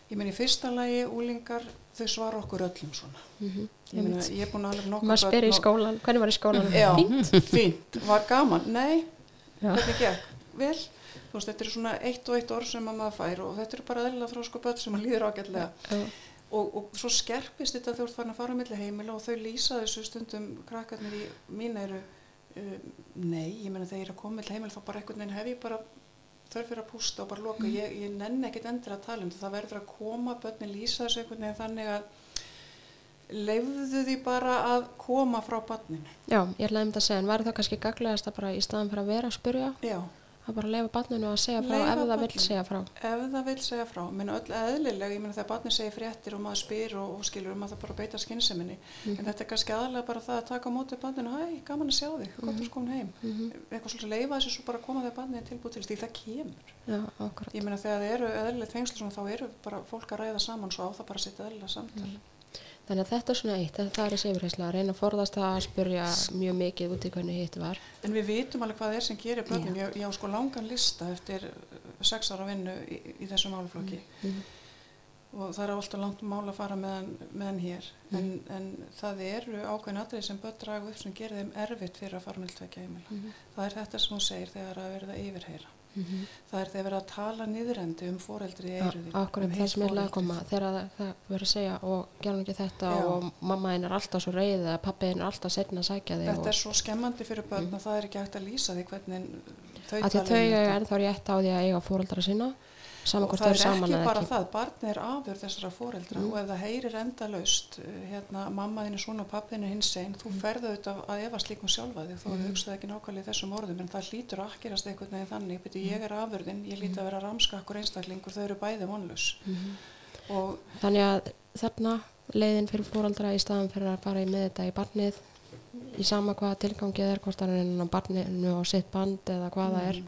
ég menn í fyrsta lægi úlingar þau svara okkur öllum svona. -hmm. ég, meina, ég er búin að alveg nokkuð maður spyr í skólan, hvernig var í skólan? Já, fínt, fínt, var gaman, nei. Já. hvernig gekk, vel. Þú veist, þetta er svona eitt og eitt orð sem maður fær og þetta er bara aðlilega frá sko börn sem maður líður ágætlega og, og svo skerpist þetta þú ert farin að fara með heimila og þau lýsa þessu stundum krakkarnir í mín eru uh, nei, ég menna þegar ég er að koma með heimila þá bara einhvern veginn hef ég bara þörf fyrir að pústa og bara loka. Mm. ég, ég nenn ekkit endur að tala um þetta. Það verður að koma, börnin lýsa þessu einhvern veginn þannig að leifðu því bara að koma frá börnin Já, ég ætlaði um þetta að segja en var það kannski gaglegast að bara í staðan fyrir að vera að spurja Já Það er bara að lefa barninu að segja frá Leyfa ef það vil barninu. segja frá. ef það vil segja frá, menn öll eðlilega, ég meina þegar barni segir fréttir og maður spyr og, og skilur um að það bara beita skynnseminni, en þetta er kannski aðalega bara það að taka á móti barninu, hæ, gaman að sjá þig, gott að skoðum heim, eitthvað svolítið leifa þessu svo bara að koma þegar barnið er tilbúið til því það kemur. Já. Ég meina þegar það eru eðlilega tengslu svona, þá eru bara fólk að ræða saman svo á það bara að setja eðlilega samtal. Þannig að þetta er svona eitt, þetta er þessi yfirheysla, að reyna að forðast það að spurja mjög mikið út í hvernig hitt var. En við vitum alveg hvað það er sem gerir börnum. Ég, ég á sko langan lista eftir uh, sex ára vinnu í, í þessu málaflokki Mhm. og það er alltaf langt mál að fara meðan, meðan hér. En, en það eru ákveðin atrið sem börn draga upp sem gerir þeim erfitt fyrir að fara með tvekja heimila. Það er þetta sem hún segir þegar að verða yfirheyra. Það er þegar verða að tala niðurendi um foreldri í eyruði. Akkurat það sem er að koma, þegar það, það verður að segja og gerðum ekki þetta Já. og mamma einn er alltaf svo reyð eða pappi einn er alltaf setna að sækja þig Þetta og er svo skemmandi fyrir börn að það er ekki hægt að lýsa því hvernig þau tala þau um þetta. ennþá rétt á því að eiga fóreldra sína, og það er ekki bara ekki. það, barn er afur þessara fóreldra og ef það heyrir endalaust uh, hérna, mamma þín er svona og pappi þín er hins einn, þú ferðu auðvitað að efast líkum sjálfa þig, þó mm. hugsaði ekki nákvæmlega þessum orðum, en það hlýtur að akkerast einhvern veginn þannig, beti ég er afurðin ég líti að vera ramskakkur einstaklingur, þau eru bæði vonlaus. Og Þannig að þarna leiðin fyrir fóreldra í staðan fyrir að fara í með þetta í barnið í sama hvaða tilgangið er, hvort það er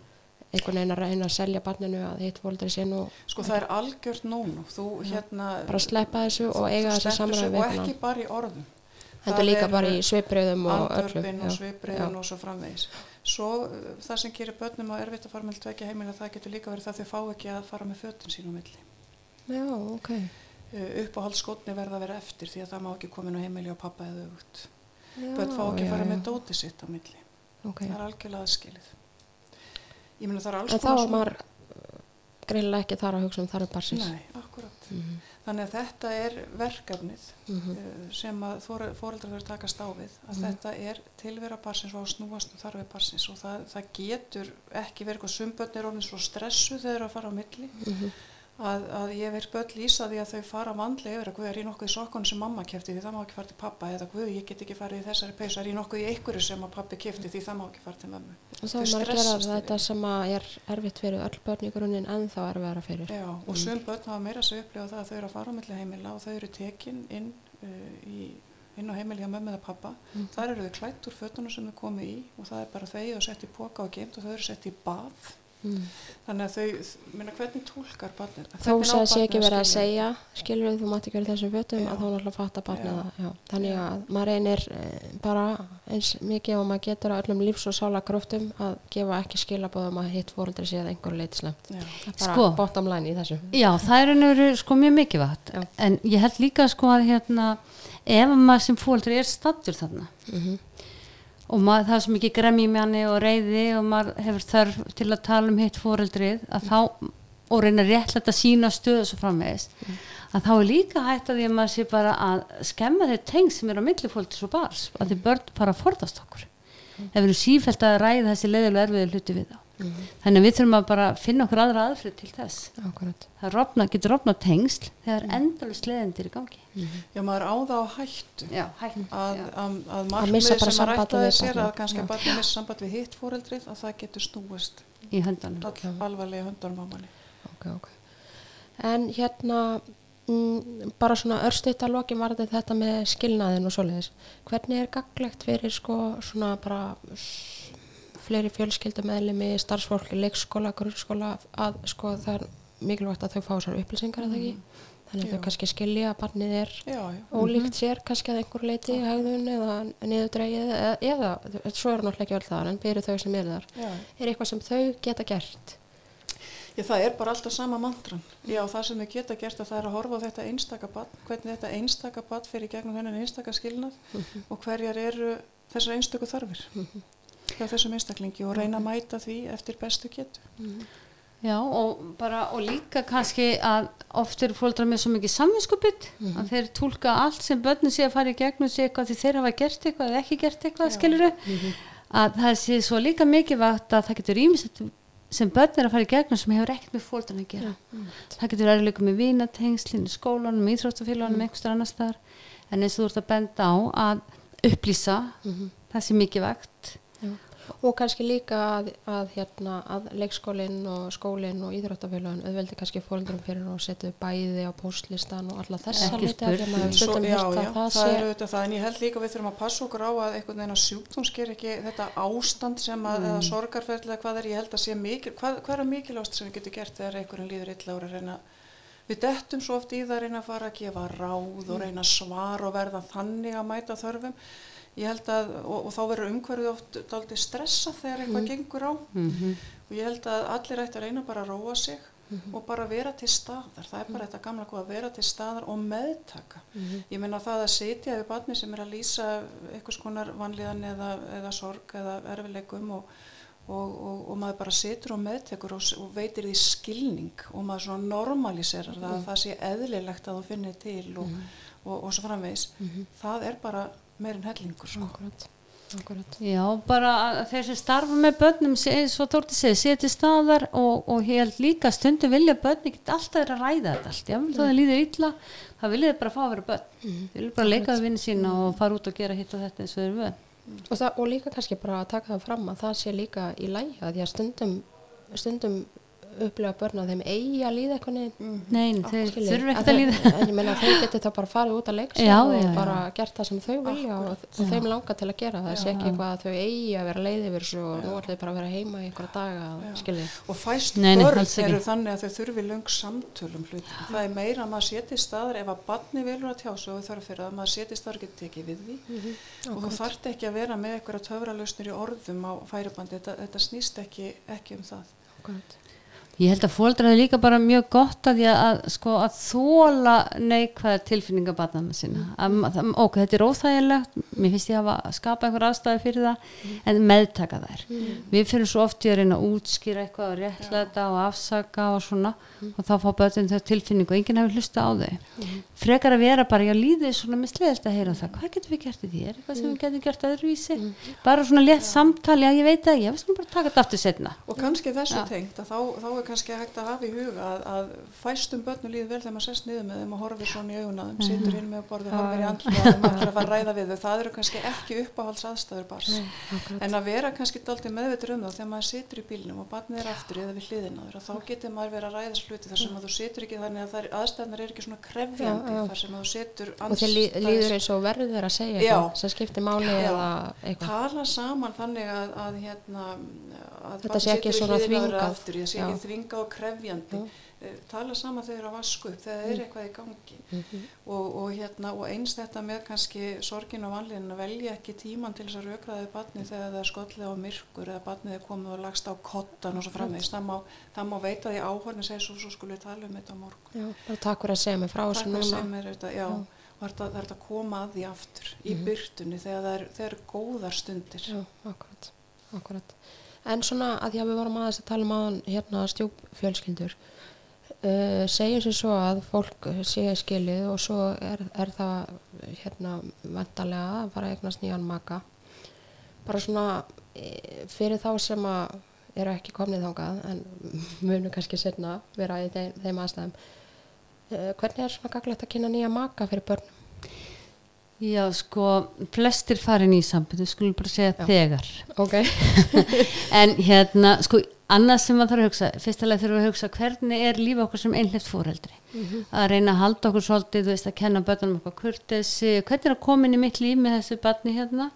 á og er, einhvern veginn að reyna að selja barninu að hitt fóreldri sé nú sko það er algjört nónu, þú hérna bara að sleppa þessu og eiga þessu samræði og ekki bara í orðum. Þetta líka bara í svipriðum og öllu. og Já. svipriðin og svo framvegis. Svo uh, það sem gerir börnum að erfitt að fara með tvekja heimila það getur líka verið það að þau fá ekki að fara með fötin sín á milli. Já, ok. uh, uppáhaldsskotni verða að vera eftir því að það má ekki koma inn á heimili á pappa eða aukt börn fá ekki að fara með dóti sitt á milli. Það er algjörlega aðskilið ég meina það er alls En þá er maður greinilega ekki þar að hugsa um þarf barsins. nei, akkurat Mhm. þannig að þetta er verkefnið Mhm. uh, sem að fóreldrar verður takast á við að þetta er tilvera barsins og snúast um þarfið barsins og það, það getur ekki verið eitthvað sumbötn er orðin svo stressu þegar þeir eru að fara á milli Mhm. Að, að ég verð börn lýsa því að þau fara vandlega yfir að guð er í nokkuð í sokkonu sem mamma kefti því það má ekki fara til pappa eða guð ég get ekki farið í þessari peysu er í nokkuð í einhverju sem að pappi kefti því það má ekki fara til mömmu Og þá er að gera stressast þetta sem að er erfitt fyrir öll börn í grunninn en þá erfiðara fyrir. Já, og sum börn hafa meira að segja upplifa það að þau eru að fara á milli heimila og þau eru tekin inn, uh, í, inn á heimili hjá mömmu eða pappa. Þar eru þau klætt úr fötunum sem þau komu í og það er bara þau og sett í póka og geimt og þau eru sett í bað. Mm. Þannig að þau, minna, hvernig tólkar barnið? Þó sem það sé ekki verið að segja, skilur þú mátt ekki verið þessum fötum, að þá náttúrulega fatta barnið það. Já. Þannig að maður reynir eh, bara eins mikið og maður getur að öllum lífs og sála kröftum að gefa ekki skilabóðum að hitt fóreldri sé að einhverju leiti slemt. Já. Það er bara Sko. bottom line í þessu. Já, það er ennur sko mjög mikilvægt Já. en ég held líka sko að hérna ef maður sem fóldri er stattur þarna Mm og maður, það er svo mikið gremmi í manni og reyði og maður hefur þörf til að tala um hitt fóreldrið að þá og reyna réttlætt að sína stöðu svo framvegis. Að þá er líka hægt að því að maður sé bara að skemma þeir teng sem er á milli fóldris og bars að því börn bara forðast okkur. Ef við erum sífælt að ræða þessi leiðilega erfiði hluti við þá þannig að við þurfum að bara finna okkur aðra aðfrið til þess Akkurat. það rofna, getur rofna tengsl þegar mm. endalust leðendir í gangi Já, maður á það á hættu. já, hægt Að, já. að, að bara sem við sér barnið. að kannski að barnið missa samband við hitt fóreldrið að það getur snúist í höndanum all alvarlega höndunum á manni. Ok, ok. En hérna, mm, bara svona örstuðt að lokin varði þetta með skilnaðin og svoleiðis. Hvernig er gaglegt fyrir sko svona bara fleiri fjölskyldameðlimi, starfsfólki, leikskóla, grunnskóla að sko það er mikilvægt að þau fá þessar upplýsingar að það ekki. Þannig að þau kannski skilja að barnið er Já, já. ólíkt sér kannski að einhver leiti í hegðun eða niðurdrægið eða, eða svo er náttúrulega ekki öll þar en fyrir þau sem eru þar. Já, Er eitthvað sem þau geta gert? Já, það er bara alltaf sama mantran. Já, það sem þau geta gert að það er að horfa á þetta einstaka badn, hvernig þetta einstaka badn fyrir gegnum þennan einstaka skilnað og hverjar eru þessar einstöku þarfir hjá þessum einstaklingi og reyna að mæta því eftir bestu getu. Já, og bara, og líka kannski að oft eru fóldrar með svo mikið samvinskupitt að þeir tólka allt sem börnum sé að fara í gegnum sé eitthvað því þeir hafa gert eitthvað eða ekki gert eitthvað, skiluru að það sé svo líka mikilvægt að það getur ímest sem börn er að fara í gegnum sem hefur ekkert með fóldrarna að gera. Það getur líka með vínatengslinn skólanum, íþróttafélagunum, einhverstar annar staðar en eins og þú ert að benda á að upplýsa það sé mikilvægt. Já. Og kannski líka að, að, hérna, að leikskólinn og skólinn og íþróttafélagin auðveldi kannski fólkdurum fyrir og setja bæði á postlistan og alla því að að það, það er auðvitað það, en ég held líka að við þurfum að passa okkur á að einhvern veginn að sjúkdóm sker ekki þetta ástand sem að, eða sorgarferðlega hvað er, ég held að sé mikil, hvað, hvað er mikilvægast sem við getum gert þegar einhverjum líður illa er að reyna, við dettum svo oft í það að reyna að fara að gefa ráð og reyna að svara og verða þannig að mæta þörfum, ég held að, og, og þá verður umhverfið oft daldið stressa þegar eitthvað gengur á. Og ég held að allir ætti að reyna bara að róa sig og bara vera til staðar. Það er bara þetta gamla góð að vera til staðar og meðtaka. Ég meina það að sitja við barni sem er að lýsa einhvers konar vanlíðan eða, eða sorg eða erfileikum og, og, og, og maður bara situr og meðtekur og, veitir því skilning og maður svona normaliserar það að það sé eðlilegt að þú finnir til og, og, og svo framvegis. Það er bara meirinn hellingur sko. akkurat, akkurat. Já, bara að þeir sem starfa með börnum og Tórti segi, sé til staðar og, og ég held líka stundu vilja börn ekki alltaf vera að ræða þetta allt, já, það líður illa það vilja þeir bara fá að vera börn. Þeir vilja bara leika við vinni sína og fara út og gera hitt og þetta eins og þeir eru. Vön Og, það, og líka kannski bara að taka það fram að það sé líka í lægi að því að stundum, stundum upplega börn að þeim eigi að líða eitthvað neginn Nein, þeir Skilji, þurfa að ekkert að þeir- líða. en ég meina þau getur þá bara farið út að leiksa Já, og já, já. bara gert það sem þau vilja og, og þeim langar til að gera það. Sé ekki eitthvað að þau eigi að vera leið yfir þessu og nú ætlaði bara að vera heima í einhverja daga og fæst Nei, nei, börn alls ekki. eru þannig að þau þurfi löng samtölum hlutum. Það er meira að maður setja í staðar ef að barni vilur að tjá sig og þarf fyrir að maður setja í staðar getur tekið við því. Og þú þarft ekki að vera með eitthvað töfralausnir í orðum á færibandi, þetta, þetta snýst ekki, ekki um það. akkurat Ég held að fóldra er líka bara mjög gott að, ég, að, sko, að þóla neikvæða tilfinninga barnana sína. Að, að, ok, þetta er óþægilegt, mér finnst ég að hafa skapa einhver aðstæði fyrir það, en meðtaka þær. Við fyrir svo oft í að reyna að útskýra eitthvað og réttlæta og afsaka og svona og þá fá börnin þau tilfinningu og enginn hefur hlusta á þau. Frekar að vera bara, já líðið svona með sleðist að heyra það, hvað getum við gert í því? Er eitthvað sem við getum gert öðruvísi? Bara svona létt samtali, já ég veit það, ég er kannski hægt að hafa í huga að, að fæstum börnum líður vel þegar maður sest niður með þeim og horfir svona í auguna þeim, situr inn með borðið, horfir í og þeim ætlar að fara að ræða við þau. Það eru kannski ekki uppáhalds aðstæður bars. En að vera kannski daldið meðvitur um það þegar maður situr í bílnum og barnið er aftur eða við hliðina þér og þá getur maður verið að ræða þessu hluti þar sem að þú situr ekki þannig að þær aðstæðnar er ekki svona krefjandi Já, já. þar sem að þú situr og þeir lí, líður eins og verður að segja Já. eitthvað sem skiptir máli eða eitthvað tala saman þannig að, að hérna að Þetta sé ekki svona þvingað. Þvingað og krefjandi. Eh, tala saman þegar eru að vasku upp þegar þeir eru eitthvað í gangi. Og, og, hérna, og eins þetta með kannski sorgin og vanlíðin að velja ekki tíman til þess að raukraði barni þegar það er skollið á myrkur eða barnið er komið og lagst á kottan og svo framvegis, það má, það má veita því áhörni segja svo, svo skulle við tala um þetta á morgun. Já, bara takk fyrir að segja mig frá þessu núna. er það er þetta að koma að því aftur í byrtunni þegar það er, þegar er góðar stundir. Já, akkurat, akkurat. En svona að því að við vorum aðeins að tala um aðan hérna stjúpfjölskyldur, uh, segjum sér svo að fólk sé skilið og svo er, er það hérna vantarlega að fara að eignast nýjan maka. Bara svona e, fyrir þá sem að eru ekki komnið þangað en munum kannski setna vera í þeim, þeim aðstæðum. Uh, hvernig er svona gaglegt að kynna nýja maka fyrir börnum? Já, sko, flestir farin í sambundu, skulum bara segja Já. þegar. Ok. En hérna, sko, annað sem maður þarf að hugsa, fyrstulega þurfum við að hugsa hvernig er líf okkur sem einhleift fóreldri. Að reyna að halda okkur svolítið, þú veist, að kenna börnum eitthvað kurtesi, hvernig er að koma inn í mitt líf með þessu barni hérna.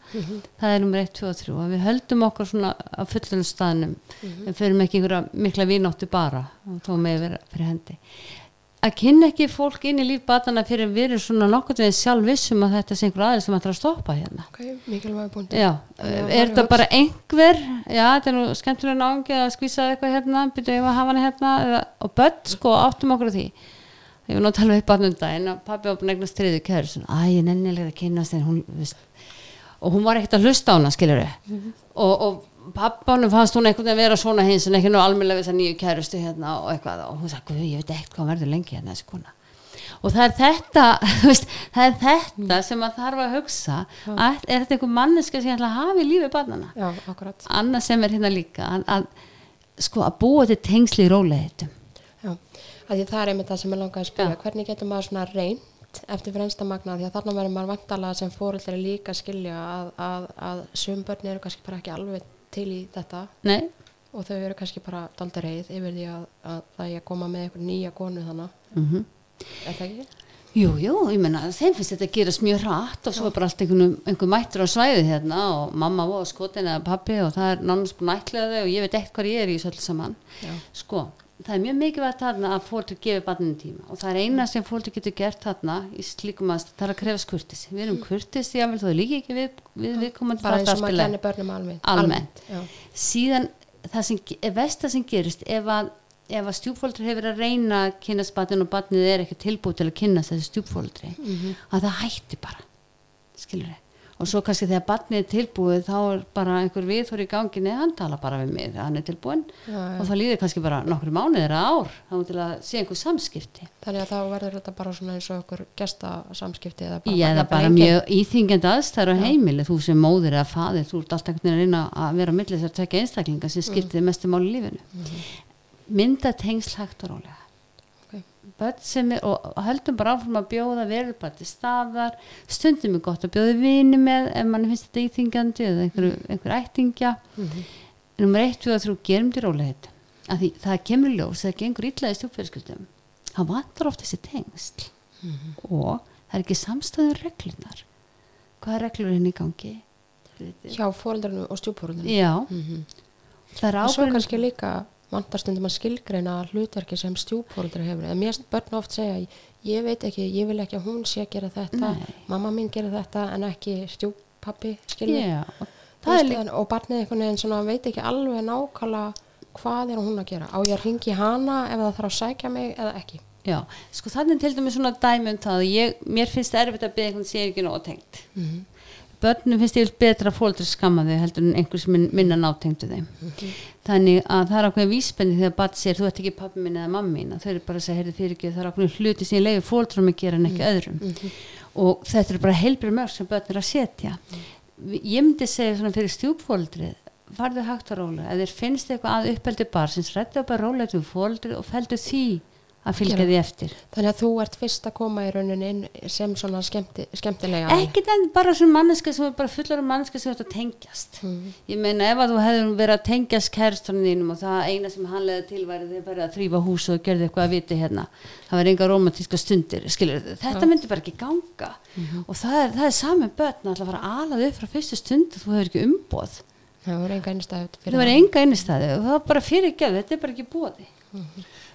Það er nummer 1, 2 og 3 og við höldum okkur svona á fullunum staðnum. Við förum ekki einhverja mikla vínóttu bara og með vera fyrir hendi að kynna ekki fólk inn í líf batana fyrir við erum svona nokkur við sjálf vissum að þetta sé einhver aðeins sem ætlar að stoppa hérna. Ok, mikilvæg að er þetta bara einhver? Já, þetta er nú skemmtilega náðungi að skvísa eitthvað hérna, byrja ég að hafa hana hérna eða, og börn sko, áttum okkur á því. Ég var nú að tala við eitt barn um og pabbi búin að eignast þriði kæður svona, æ, ég nennilega að kynast en hún, og hún var ekkert að hlusta á hana skilur og, og pappanum fannst hún einhvern veginn vera svona hins en ekki nú almennilega við þess að nýju kærustu hérna og eitthvað og hún sagði, "Guð, ég veit ekkert hvað verður lengi hérna þessi kona. Og það er þetta veist, það er þetta sem maður þarf að hugsa að, er þetta einhver manneska sem ég ætla að hafa í lífi barnana annað sem er hérna líka að, að sko að búa til tengsli í að því það er einmitt það sem ég langaði að Já. hvernig getur maður svona reynd eftir fremsta magna? Því að þarna verður maður vantalega sem fóreldri líka að skilja að, að, að sum börn eru kannski bara ekki alveg til í þetta nei, og þau eru kannski bara daldi reið yfir því að, að það er að koma með einhver nýja konu þannig, mhm er það ekki? Jú, jú, ég menna, þeim finnst þetta að gerast mjög hratt og svo er bara allt einhvern, einhver mættur á svæði hérna og mamma og skotin eða pappi og það er nánast þau og ég veit ekkert hvað ég er í öll saman. Já. Sko, það er mjög mikilvægt þarna að fólk gefi barninu tíma. Og það er eina sem fólk getur gert þarna í slíkum að það er að krefast kurtis. Við erum kurtis, ég vil þó líka ekki við, við, við komandi bara eins og maður kennir börnum almennt. Almennt. já. síðan það sem, er versta sem gerist ef að, ef að stjúpfóldri hefur að reyna að kynast batnin og batnið er ekki tilbúið til að kynast þessi stjúpfóldri að það hætti bara. Skilur þið og svo kannski þegar batnið er tilbúið þá er bara einhver viðhór í gangi neða hann tala bara við mig þegar hann er tilbúin Já, já. og það líður kannski bara nokkru mánuðir eða ár þá til að sé einhver samskipti þannig að þá verður þetta bara svona eins og okkur gesta samskipti eða bara, Já, er bara engin- mjög íþingjandi aðstæður á heimili, þú sem móðir eða faðir, þú ert alltaf að reyna að vera á milli þess að tekja einstaklinga sem skiptir mm. mestu máli í lífinu. Mynda tengsl hægt og rólega. Börn sem er, og höldum bara áfram að bjóða, verður bara til staðar, stundum er gott að bjóða vini með ef mann finnst þetta íþingjandi eða einhver, einhver ættingja. Mhm. Númer eitt, við að þrjú, gerum til því það kemur í ljós, það gengur illa í stjúpfjörskildum. Það vantar oft þessi tengsl. Og það er ekki samstæður reglunar hvað er reglur henni í gangi? Hjá fóreldrarnu og stjúpfóreldrarnu já, mm það er og vantar stundum að skilgreina hlutverki sem stjúpfóreldri hefur. En mér börn oft segja ég veit ekki, ég vil ekki að hún sé að gera þetta Nei. mamma mín gera þetta en ekki stjúppappi já, og og barnið einhvern veginn svona veit ekki alveg nákvæmlega hvað er hún að gera. Á ég að ringi hana ef það þarf að sækja mig eða ekki? Já, sko þannig til dæmis svona dæmi um það að ég, mér finnst erfitt að byggja einhvern er ekki nóg tengt. Mm börnum finnst ég betra að fóldri skamma þau heldur en einhver sem min- minna nátengdu þeim þannig að það er ákveðin vísbendi þegar barn sér þú ert ekki pappi minn eða mamma mín. Þau eru bara að segja, heyrðu fyrir ekki, það er ákveðin hluti sem ég leiði fóldrum að gera en ekki öðrum. Og þetta er bara heilbrið mörg sem börn er að setja. Vi- ég myndi segja svona fyrir stjúpfóldrið farðu hægt að róla, þér finnst eitthvað að uppeldi bar sem srættu bara róla til fóldrið og feldu því að fylgja Gera. því eftir. Þannig að þú ert fyrst að koma í rauninni inn sem svona skemmti, skemmtilega ekkert en bara svona manneska sem er bara fullar af manneska sem þetta tengjast. Mhm. ég meina ef að þú hefur verið að tengjast kæristunum þínum og það eina sem hann leði til væri þegar verið að þrýfa hús og gerði eitthvað að viti hérna það var enga romantíska stundir skilur, þetta myndi bara ekki ganga. Og það er, það er sami börn að fara að ala þau upp frá fyrstu stund og þú hefur ekki umboð. Það var enga einnistæði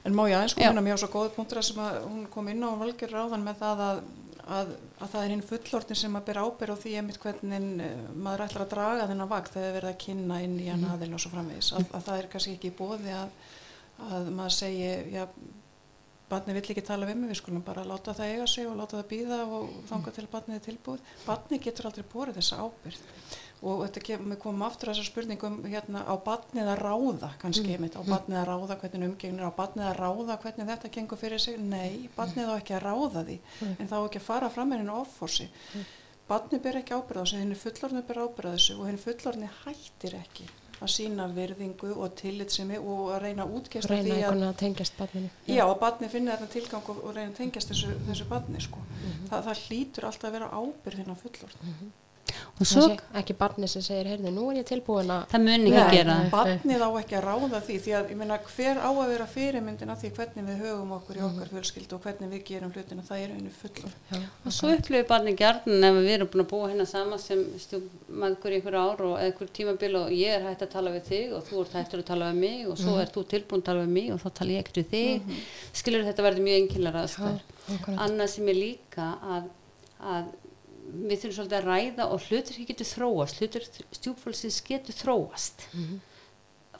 og En má ég aðeins á mjög svo góði punktur sem að hún kom inn á og valgjör ráðan með það að, að, að það er hinn fullortin sem að byrja ábyrð á því einmitt hvernig eh, maður ætlar að draga þennan vakt þegar verið að kynna inn í hann aðeins og svo framvegis. Að, að það er kannski ekki bóði að, að maður segi, já, barni vill ekki tala við mig, við skulum bara láta það eiga sig og láta það býða og þanga til að barnið er tilbúið. Barni getur aldrei borið þessa ábyrð og þetta kemur, komum aftur að þessar spurningum hérna á barnið að ráða kannski einmitt, á barnið að ráða hvernig umgengnir á barnið að ráða hvernig þetta gengur fyrir sig? Nei, barnið á ekki að ráða því en þá ekki að fara fram með henni offorsi. Barnið ber ekki ábyrða þessu henni fullorðinu ber ábyrða þessu og henni fullorðinu hættir ekki að sína virðingu og tillitsemi og að reyna að útgeista reyna einhvern að tengjast barninu. Já, að barni finna þetta tilgang og, reyna að tengjast þessu, þessu barni sko. Þa, það hlýtur alltaf að vera ábyrðin ekki barni sem segir, heyrðu, nú er ég tilbúin að það mun ekki Nei, gera. Barnið á ekki að ráða því því að ég meina hver á að vera fyrirmyndin af því hvernig við höfum okkur í okkar fjölskyldu og hvernig við gerum hlutina, það er einu fullorð. já, og svo upplifir barni gjarnan ef við erum búin að búa hérna saman sem stjúpmæður í einhver ár og eða einhver tímabil og ég er hægt að tala við þig og þú ert hættur að tala við mig og svo Mhm. ert þú tilbúin að tala við mig og þá tala ég ekkert við þig skilur við þurfum svolítið að ræða og hlutur getur þróast hlutur stjúpfólksins getur þróast. Mhm.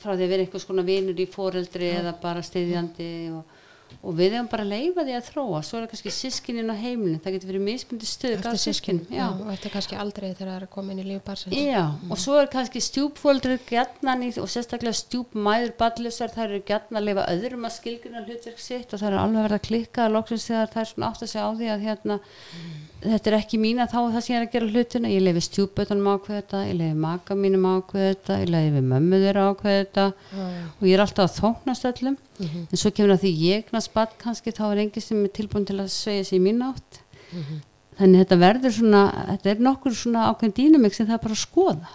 frá því að vera einhvers konar vinur í foreldri eða bara steyðjandi og, og við hefum bara að leifa því að þróa svo er það kannski sískinin á heimilin það getur verið mismundi stöð eftir sískin já. og eftir kannski aldrei þegar það er að koma inn í líf barsins já, og svo er kannski stjúpfóldri gjarnan í, og sérstaklega stjúpmæður ballusar, það eru gjarnan að lifa öðrum að skilgjuna hlutverk sitt og það er alveg verið að klikka að loksins þegar það er svona átt að segja á því að hérna, þetta er ekki mín að þá er það er að gera hlutina ég lefi stjúpbötunum ákveð þetta ég lefi maka mínum ákveð þetta ég lefi mömmu þeirra ákveð þetta já. og ég er alltaf að þóknast öllum Mhm. en svo kemur að því ég eignast barn kannski þá er enginn sem er tilbúin til að segja sér mín átt Mhm. þannig þetta verður svona þetta er nokkur svona ákveðin dýnumik sem það er bara að skoða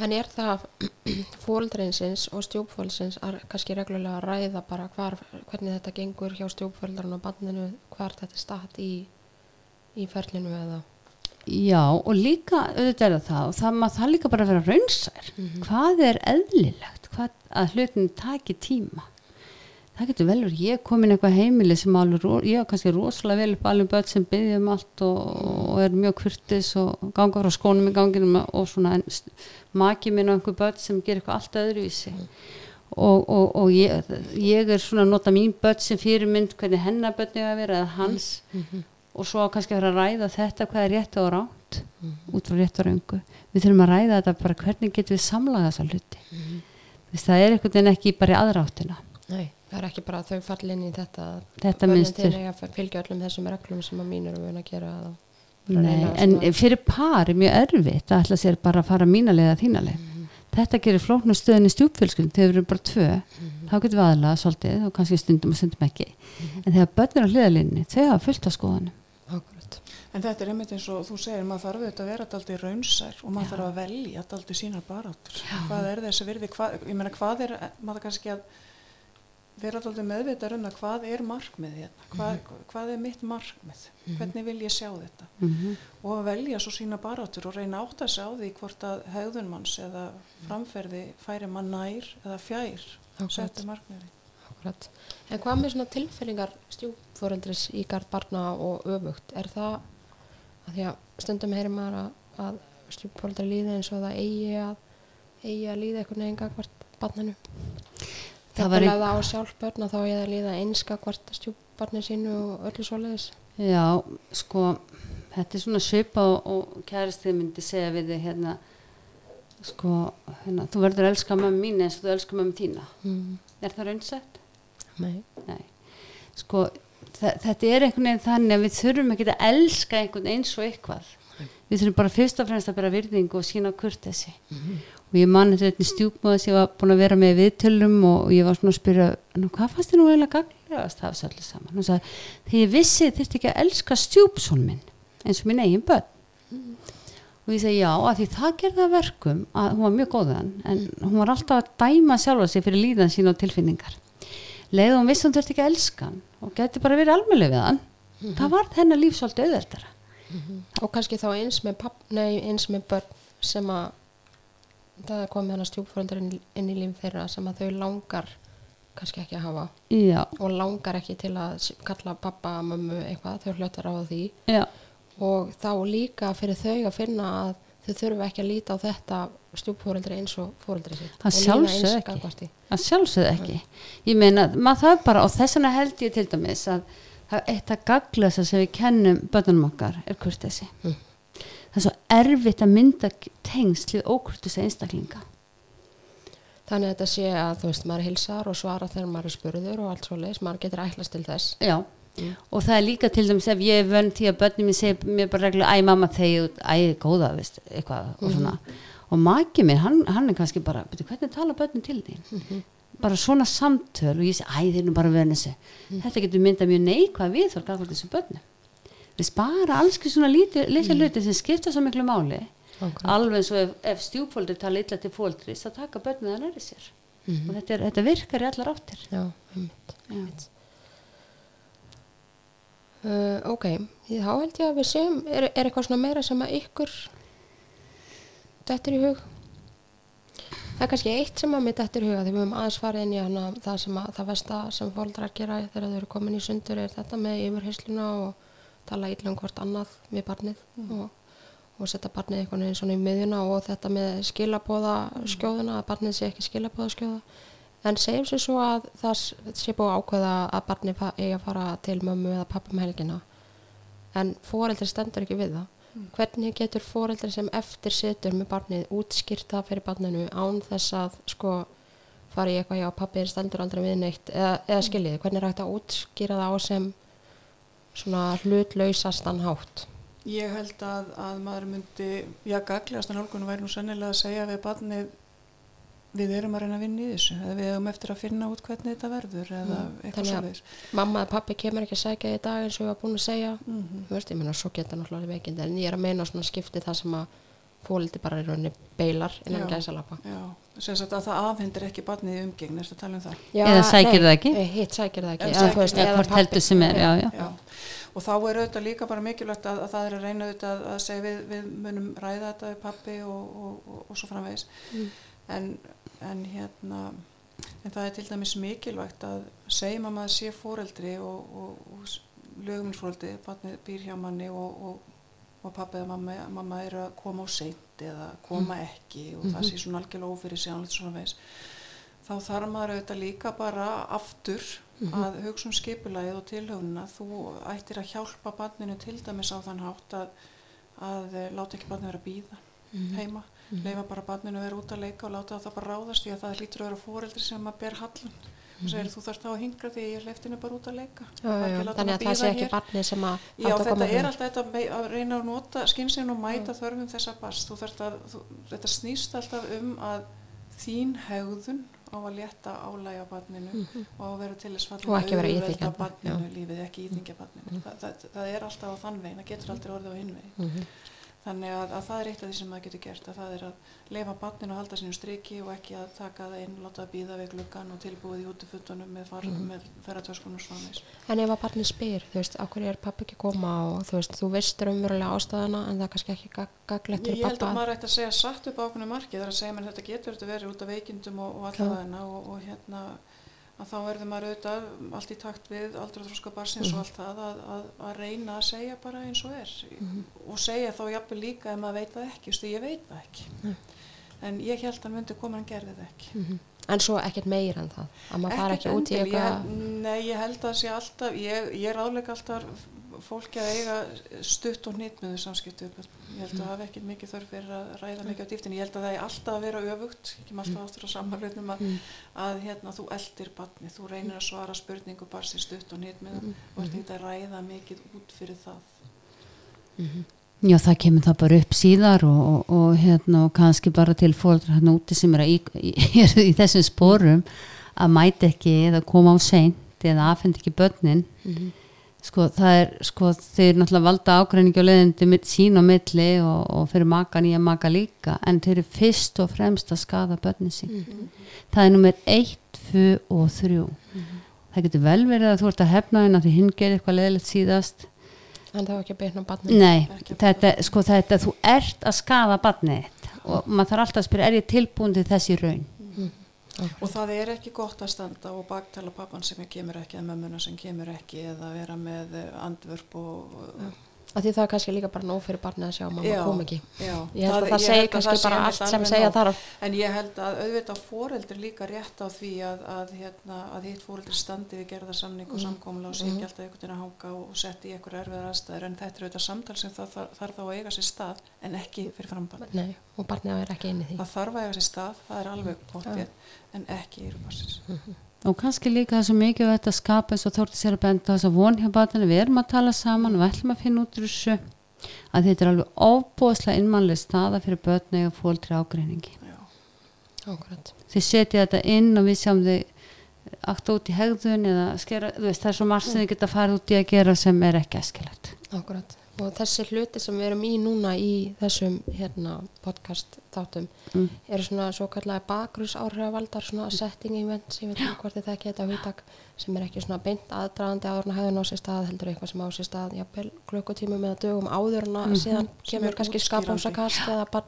En er það fóldreinsins og stjúpfóldsins að kannski reglulega að ræða bara hvar, hvernig þetta gengur hjá stjúpfóldarinn og banninu, hvar þetta er statt í, í ferlinu eða? Já, og líka auðvitað er það og það maður það líka bara að vera raunsær. Hvað er eðlilegt? Hvað, að hlutin taki tíma? Það getur vel verið, ég kom inn eitthvað heimili sem alveg, ég var kannski rosalega vel upp alveg börn sem byggja um allt og, og er mjög kurtis og ganga frá skónum í ganginum og svona maki minn og einhver börn sem gerir eitthvað allt öðruvísi. Og, og, og ég, ég er svona að nota mín börn sem fyrirmynd hvernig hennar börn eiga að vera eða hans og svo kannski að að ræða þetta hvað er rétt og ránt út frá rétt og röngu. Við þurfum að ræða þetta bara hvernig getum við samlað þessa hluti. Mm það er einhvern veginn ekki bara í aðráttina Nei, það er ekki bara að þau falli inn í þetta að Þetta að fylgja öllum þessum reglum sem að mínur er vun að gera Nei, að en svona- fyrir par er mjög erfitt að ætla sér bara að fara mína leið að þína leið. Þetta gerir flóknu stöðin í stjúpfélskun þegar við erum bara tvö. Þá getum við aðlaða svolítið og kannski stundum og stundum ekki. En þegar börn er á hliðalínni þau hafa fullt af skoðanum. En þetta er einmitt eins og þú segir, maður þarf auðvitað að vera daldið raunsær og maður þarf að velja daldið sínar baráttur. Hvað er þessi virði, hvað, ég meina hvað er, maður kannski að vera daldið meðvitað um það, hvað er markmið hérna, hvað, hvað er mitt markmið, hvernig vil ég sjá þetta? Mm og að velja svo sína baráttur og reyna átt að sjá því hvort að hegðun manns eða framferði færi mann nær eða fjær settu markmiði. Akkurat. En hvað með svona tilfellingar stjúpforeldris í gard barna og öfugt? Er það að því að stundum heyrir maður að, að stjúpforeldri líði eins og það eigi að, eigi að líða einhvern veginn gagvart barninu? Það var var ein- að það á sjálf börn að þá eigi að líða einska hvort stjúpbarni sínu og öllu svoleiðis. Já, sko þetta er svona svipa og, og kæristið myndi segja við þig hérna sko, hérna, þú verður að elska mömmu mín eins og þú elskar mömmu þína Mm. er það raunsætt? Nei. Nei, sko þetta er einhvern veginn þannig að við þurfum ekki að elska einhvern eins og eitthvað. Við þurfum bara fyrst og fremst að bera virðingu og sína kurtesi og ég man þetta einnig stjúpmóðis ég var búin að vera með viðtölum og ég var svona að spyrja hvað fannst þér nú eiginlega gaglegast það var allir saman sagði þegar ég vissi þurfti ekki að elska stjúpsón minn eins og minn eigin börn. Og ég segi já að því það gerði að verkum að hún var mjög góðan en hún var alltaf að dæma sjálfa sig fyrir líðan sín og tilfinningar. Leið og hún vissi hún þurfti ekki að elska hann og geti bara verið almennlega við hann. Það var þennan líf svolítið auðveldara. Og kannski þá eins með, papp, nei, eins með börn sem að það er komið hann að stjúpforeldri inn, inn í líf þeirra sem að þau langar kannski ekki að hafa. Já, og langar ekki til að kalla pappa, mömmu eitthvað, þau hljóttar á því. Já, og þá líka fyrir þau að finna að þau þurfa ekki að líta á þetta stjúpfóreldri eins og fóreldri sitt Það eins ekki. sjálfsögðu ekki. Ég meina, maður það er bara og þess vegna held ég til dæmis að það eitt að gaglasa sem við kennum börnunum okkar er kurtesi Mm. það er svo erfitt að mynda tengsl við ókurtesi einstaklinga. Þannig að þetta sé að þú veist maður hilsar og svara þegar maður er spurður og allt svo leis, maður getur ætlast til þess. Já, og það er líka til dæmis ef ég er vönn því að börnum mér segir mér bara reglulega, æ mamma þegið, út, æ góða veist, eitthvað og svona. Og maki minn, hann, hann er kannski bara "Bíddu, hvernig tala börnum til þín? Bara svona samtöl og ég segi, æ þeir eru bara vönu þessu. Þetta getur myndað mjög neikvað við þór gafur þessu börnum. Við spara alls ekki svona lítið litla hluti sem skipta svo miklu máli. Akkurat. alveg eins og ef, ef stjúpfóldur tala illa til fóldris þá taka börnum það næri sér. Og þetta, er, þetta virkar í allar áttir. Já, einmitt, Já. Uh, ok, þá held ég að við séum, er, er eitthvað svona meira sem að ykkur dettur í hug? Það er kannski eitt sem að mér dettur í huga þegar við höfum aðeins farið inn í hana það sem að það versta sem fóldrar gera þegar þau eru komin í sundur er þetta með yfirheysluna og tala illa um hvort annað við barnið og, og setja barnið einhvern veginn svona í miðjuna og þetta með skilabóða skjóðuna að barnið sé ekki skilabóða skjóða en segjum sér svo að það sé búið ákveða að barni eigi að fara til mömmu eða pappa um helgina. En foreldri stendur ekki við það. Hvernig getur foreldri sem eftir situr með barnið útskýrt það fyrir barninu án þess að sko fara í eitthvað já pappi er stendur aldrei við neitt. Eða, eða skiljiði, hvernig er hægt að útskýra það á sem svona hlutlausastan hátt? Ég held að, að maður myndi, já, gaglegast en hálkunum væri nú sennilega að segja við barnið við erum að reyna að vinna í þessu eða við erum eftir að finna út hvernig þetta verður eða eitthvað Þannig að- svoleiðis. mamma eða pappi kemur ekki að segja í dag eins og ég var búin að segja Mhm. þú veist, ég meina svo geta náttúrulega veikind en ég er að meina svona skipti það sem að fóliti bara í rauninni beilar innan Já. gæsalappa sagt að það afhendir ekki barnið í umgengni, ertu að tala um það? Já, Eða sækir það ekki? Hitt sækir það ekki eða. Eða hvort pabbi. heldur sem er, já, já. Já. Og þá er auðvitað líka bara mikilvægt að, að það er að reyna auðvitað að, að segja við, við munum ræða þetta við pappi og, og, og, og svo framvegis. Mm. En, en hérna, en það er til dæmis mikilvægt að segjum að maður sé fóreldri og, og, og löguminsfóreldri, barnið býr hjá manni og, og, og pappi eða mamma, mamma er að koma á seint eða koma ekki og það sé svona algjörlega svona veis. Þá þarf maður auðvitað líka bara aftur að hugsa um skipulagið og tilhöfunina. Þú ættir að hjálpa barninu til dæmis á þann hátt að, að láta ekki barninu vera að býða heima. Leifa bara barninu að vera út að leika og láta það bara ráðast því að það lítur að vera fóreldri sem að ber hallan. Þú segir þú þarf þá að hingra því ég leftinu bara út að leika. Já, ekki að þannig hana að það sé ekki hér. barnið sem að Já, að þetta er alltaf þetta mei- að reyna að nota skynsinn og mæta þörfum þessa þarft að, þú, þetta snýst alltaf um að þín hegðun á að létta álægi á barninu og á að vera til þess fallin. Og ekki vera íþyngjandi, barninu lífið, ekki íþingja barninu. Þa, það, það er alltaf á þann veginn, það getur aldrei orðið á hinn veginn. Mhm. Þannig að, að það er eitt af því sem maður getur gert, að það er að leifa barninu og halda sínum striki og ekki að taka það inn, láta það býða við gluggan og tilbúið í útifuttunum með, far, Mhm. með ferratöskunum svona En ef að barnið spyr, þú veist, okkur er pappi ekki koma og þú veist, þú veist raunverulega ástæðana en það er kannski ekki gag gaglegt Ég held að maður ætti að segja satt upp ákveðinu marki þar að segja mér þetta getur verið út af veikindum og, og allavegna og, og hérna að þá verður maður auðvitað allt í takt við aldrei þróska barsins og allt það að, að, að reyna að segja bara eins og er. Og segja þá jafnvel líka ef maður veit það ekki, veist, ég veit það ekki. En ég held að hann myndi koma en gerði það ekki. Mhm. En svo ekkert meir en það, að maður fara ekki út í eitthvað, Nei, ég held að sé alltaf, ég, ég ráðleika alltaf fólki að eiga stutt og hnýtt með þau samskiptu. Ég held að það hafi ekkert mikið þörf fyrir að ræða mikið á dýftinni. Ég held að það er alltaf að vera öfugt, ekki maður alltaf ástur á samanlutnum að, að hérna, þú eldir barni, þú reynir að svara spurningu bara sér stutt og hnýtt með það. Og ert ekki að ræða mikið út fyrir það. Já, það kemur það bara upp síðar og, og, og, hérna, og kannski bara til fóldra hérna úti sem er í, í, eru í þessum sporum að mæta ekki eða koma á seint eða afhend ekki börnin sko það er sko þeir náttúrulega valda ágreiningi og leðindi sín og milli og, og fyrir maka nýja maka líka en þeir eru fyrst og fremst að skada börnin sín. Það er nummer 1, 2 og 3 það getur vel verið að þú ert að hefna henn að því hinn gerir eitthvað leðilegt síðast. En það var ekki að byrna barnið. Nei, þetta, sko, þetta, þú ert að skafa barnið og maður þarf alltaf að spyrja, er ég tilbúin til þessi raun? Og það er ekki gott að standa og baktala pappan sem kemur ekki eða mömmuna sem kemur ekki eða vera með andvörp og Af því það er kannski líka bara nóg fyrir barnið að sjá að mamma Já, kom ekki. Já, Ég held að það ég segir held að kannski það bara allt sem segja þarf. En ég held að auðvitað fóreldri líka rétt á því að, að, hérna, að hitt fóreldri standi við gerða samning Mm. og samkomla og sé ekki alltaf einhvern veginn að hanga og setja í einhverja erfiðar aðstæður en þetta er auðvitað samtal sem það þarf, þá að eiga sér stað en ekki fyrir frambann. Nei, og barnið að vera ekki inn í því. Það þarf að eiga sér stað, það er alveg pottið en ekki í rúparsins. Og kannski líka það svo mikið að þetta skapa eins og þórti sér að benda þess að von hjá barninu, við erum að tala saman og við ætlum að finna út úr þessu að þetta er alveg óbúðslega innmannlega staða fyrir börn eða fóldri ágreiningi. Já. Akkurat. Þið setja þetta inn og við sjáum þið akta út í hegðun eða skera, þú veist, það er svo margt sem þið geta farið út í að gera sem er ekki æskilegt. Og þessi hluti sem við erum í núna í þessum hérna, podcast þáttum Mm. eru svona svo kallega bakgrúsáhrifavaldar svona setting events, ég veit ekki hvort þið þekki þetta hugtak sem er ekki svona beint aðdraðandi áður en að hefðun á sér stað heldur eitthvað sem á sér stað jafnvel klukkutímum eða dögum áður en að síðan Sem kemur kannski útskýrandi. skapámsakast eða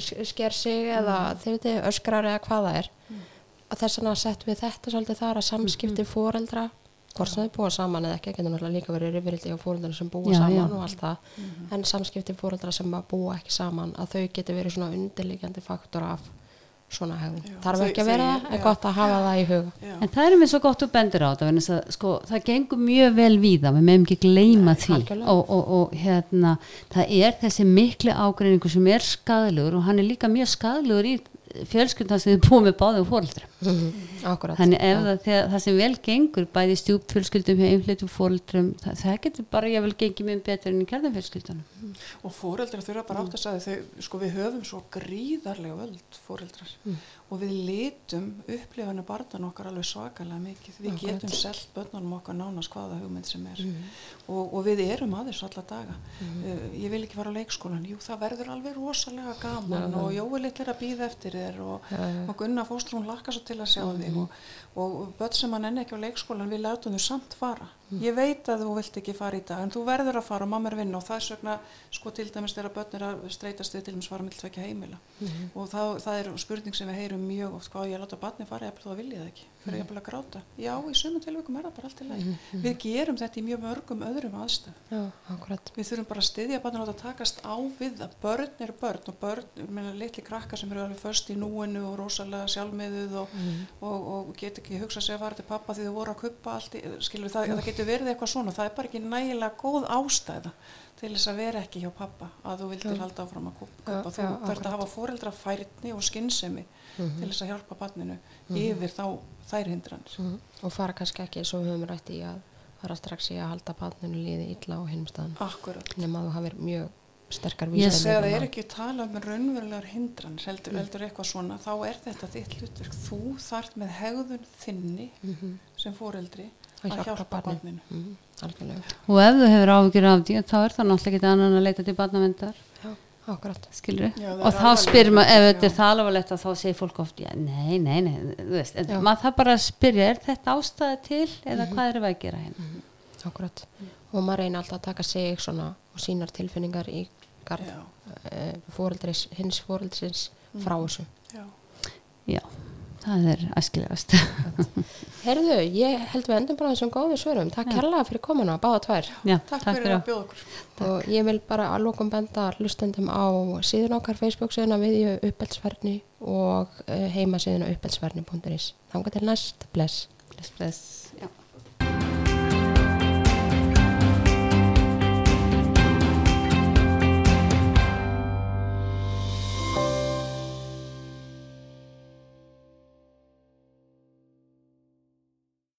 s- sker sig eða þeir veitir öskrar eða hvað það er. Að þess vegna settum við þetta svolítið þar að samskipti foreldra hvort sem þau búa saman eða ekki, það getur náttúrulega líka verið rifrildi á foreldra sem búa Já, saman já. og allt það, en samskipti foreldra sem búa ekki saman, að þau getur verið svona undirliggjandi faktor af svona hegðun. Þarf ekki að vera það, en gott að hafa það í huga. Já. En það er mér svo gott að bendur á þetta, sko, það gengur mjög vel víða, við meðum ekki gleyma því og, og, og hérna, það er þessi mikli ágreiningu sem er skadalegur og hann er líka mjög skadalegur í fjölskyldan sem þið búið með báðum fóreldra Akkurat. þannig ef Já. það, það sem vel gengur bæði stjúp fjölskyldum hjá einfleitum fóreldrum það, það getur bara ég vel gengið mjög betur enn í kjarnafjölskyldunum Og fóreldrar þurfa bara átt að sagði þau, sko við höfum svo gríðarlega völd fóreldrar og við litum upplifana barnan okkar alveg svakalega mikið. Við Akkurat. getum selt börnunum okkar nánast hvaða hugmynd sem er. Og, og við erum að þessu alla daga. Uh, ég vil ekki fara á leikskólan, jú það verður alveg rosalega gaman og Jói litt er að býða eftir þér og, og Gunnar fóstur hún lakka svo til að sjá þig og, og börn sem hann enn ekki á leikskólan við látum þau samt fara. Ég veit að þú vilt ekki fara í dag en þú verður að fara og mamma er að vinna og það er sögna sko til dæmis þegar börn er að streytast við til dæmis fara með tvekja heimila og það, það er spurning sem við heyrum mjög oft hvað ég að láta barni fara eða þá vil ég það ekki fyrir ég að gráta. Já, í sumum tilvægum er það bara allt í lagi. Við gerum þetta í mjög mörgum öðrum aðstöðum. Já. Við þurfum bara að styðja barnið að takast á við það. Börn eru börn og börn, litli krakkar sem eru alveg og og, og, og ekki hugsað sér að fara til pappa því þau voru að kuppa allt, í, skilur það, það getur verið eitthvað svona. Það er bara ekki nægilega góð ástæða til þess að vera ekki hjá pappa að þú vildir halda áfram að kuppa. Þú já, þarf akkurat. að hafa fóreldra færni og skinnsemi til þess að hjálpa barninu yfir þá þær hindranir. Mhm. Og fara kannski ekki svo við höfum rætt í að fara strax í að halda barninu líði illa á hinum staðan. Akkurat. Nefn að þú hafir mjög sterkar Ég vísbendingar segi að það er ekki tala um raunverulegar hindranir, heldur, heldur eitthvað svona, þá er þetta þitt hlutverk. Þú þart með hegðun þinni sem foreldri að að hjálpa barninu. barninu. Algjörlega. og ef þú hefur áhyggjur af því þá er það náttúrulega ekki annan að leita til barnavendar Já, akkurat. það og þá spyrir maður, ef þetta er það alvarlegt að þá segir fólk oft, já, nei, nei, nei þú veist, en Já. maður það bara að spyrja er þetta ástæði til eða hvað erum við að gera hérna Akkurat. Og maður reyna alltaf að taka sig svona og sínar tilfinningar í garð uh, fóreldris, hins fóreldrisins frá þessu. já. já, það er æskilegast Herðu, ég held við endum bara þessum góðu svörum. Takk kærlega fyrir komuna, báða tvær. já, Takk, fyrir að bjóða okkur. Og ég vil bara að lokum benda hlustendum á síðan okkar Facebook síðan að viðju uppeldsverni og uh, heima síðan uppeldsverni.is. Þanga til næst, bless. bless, bless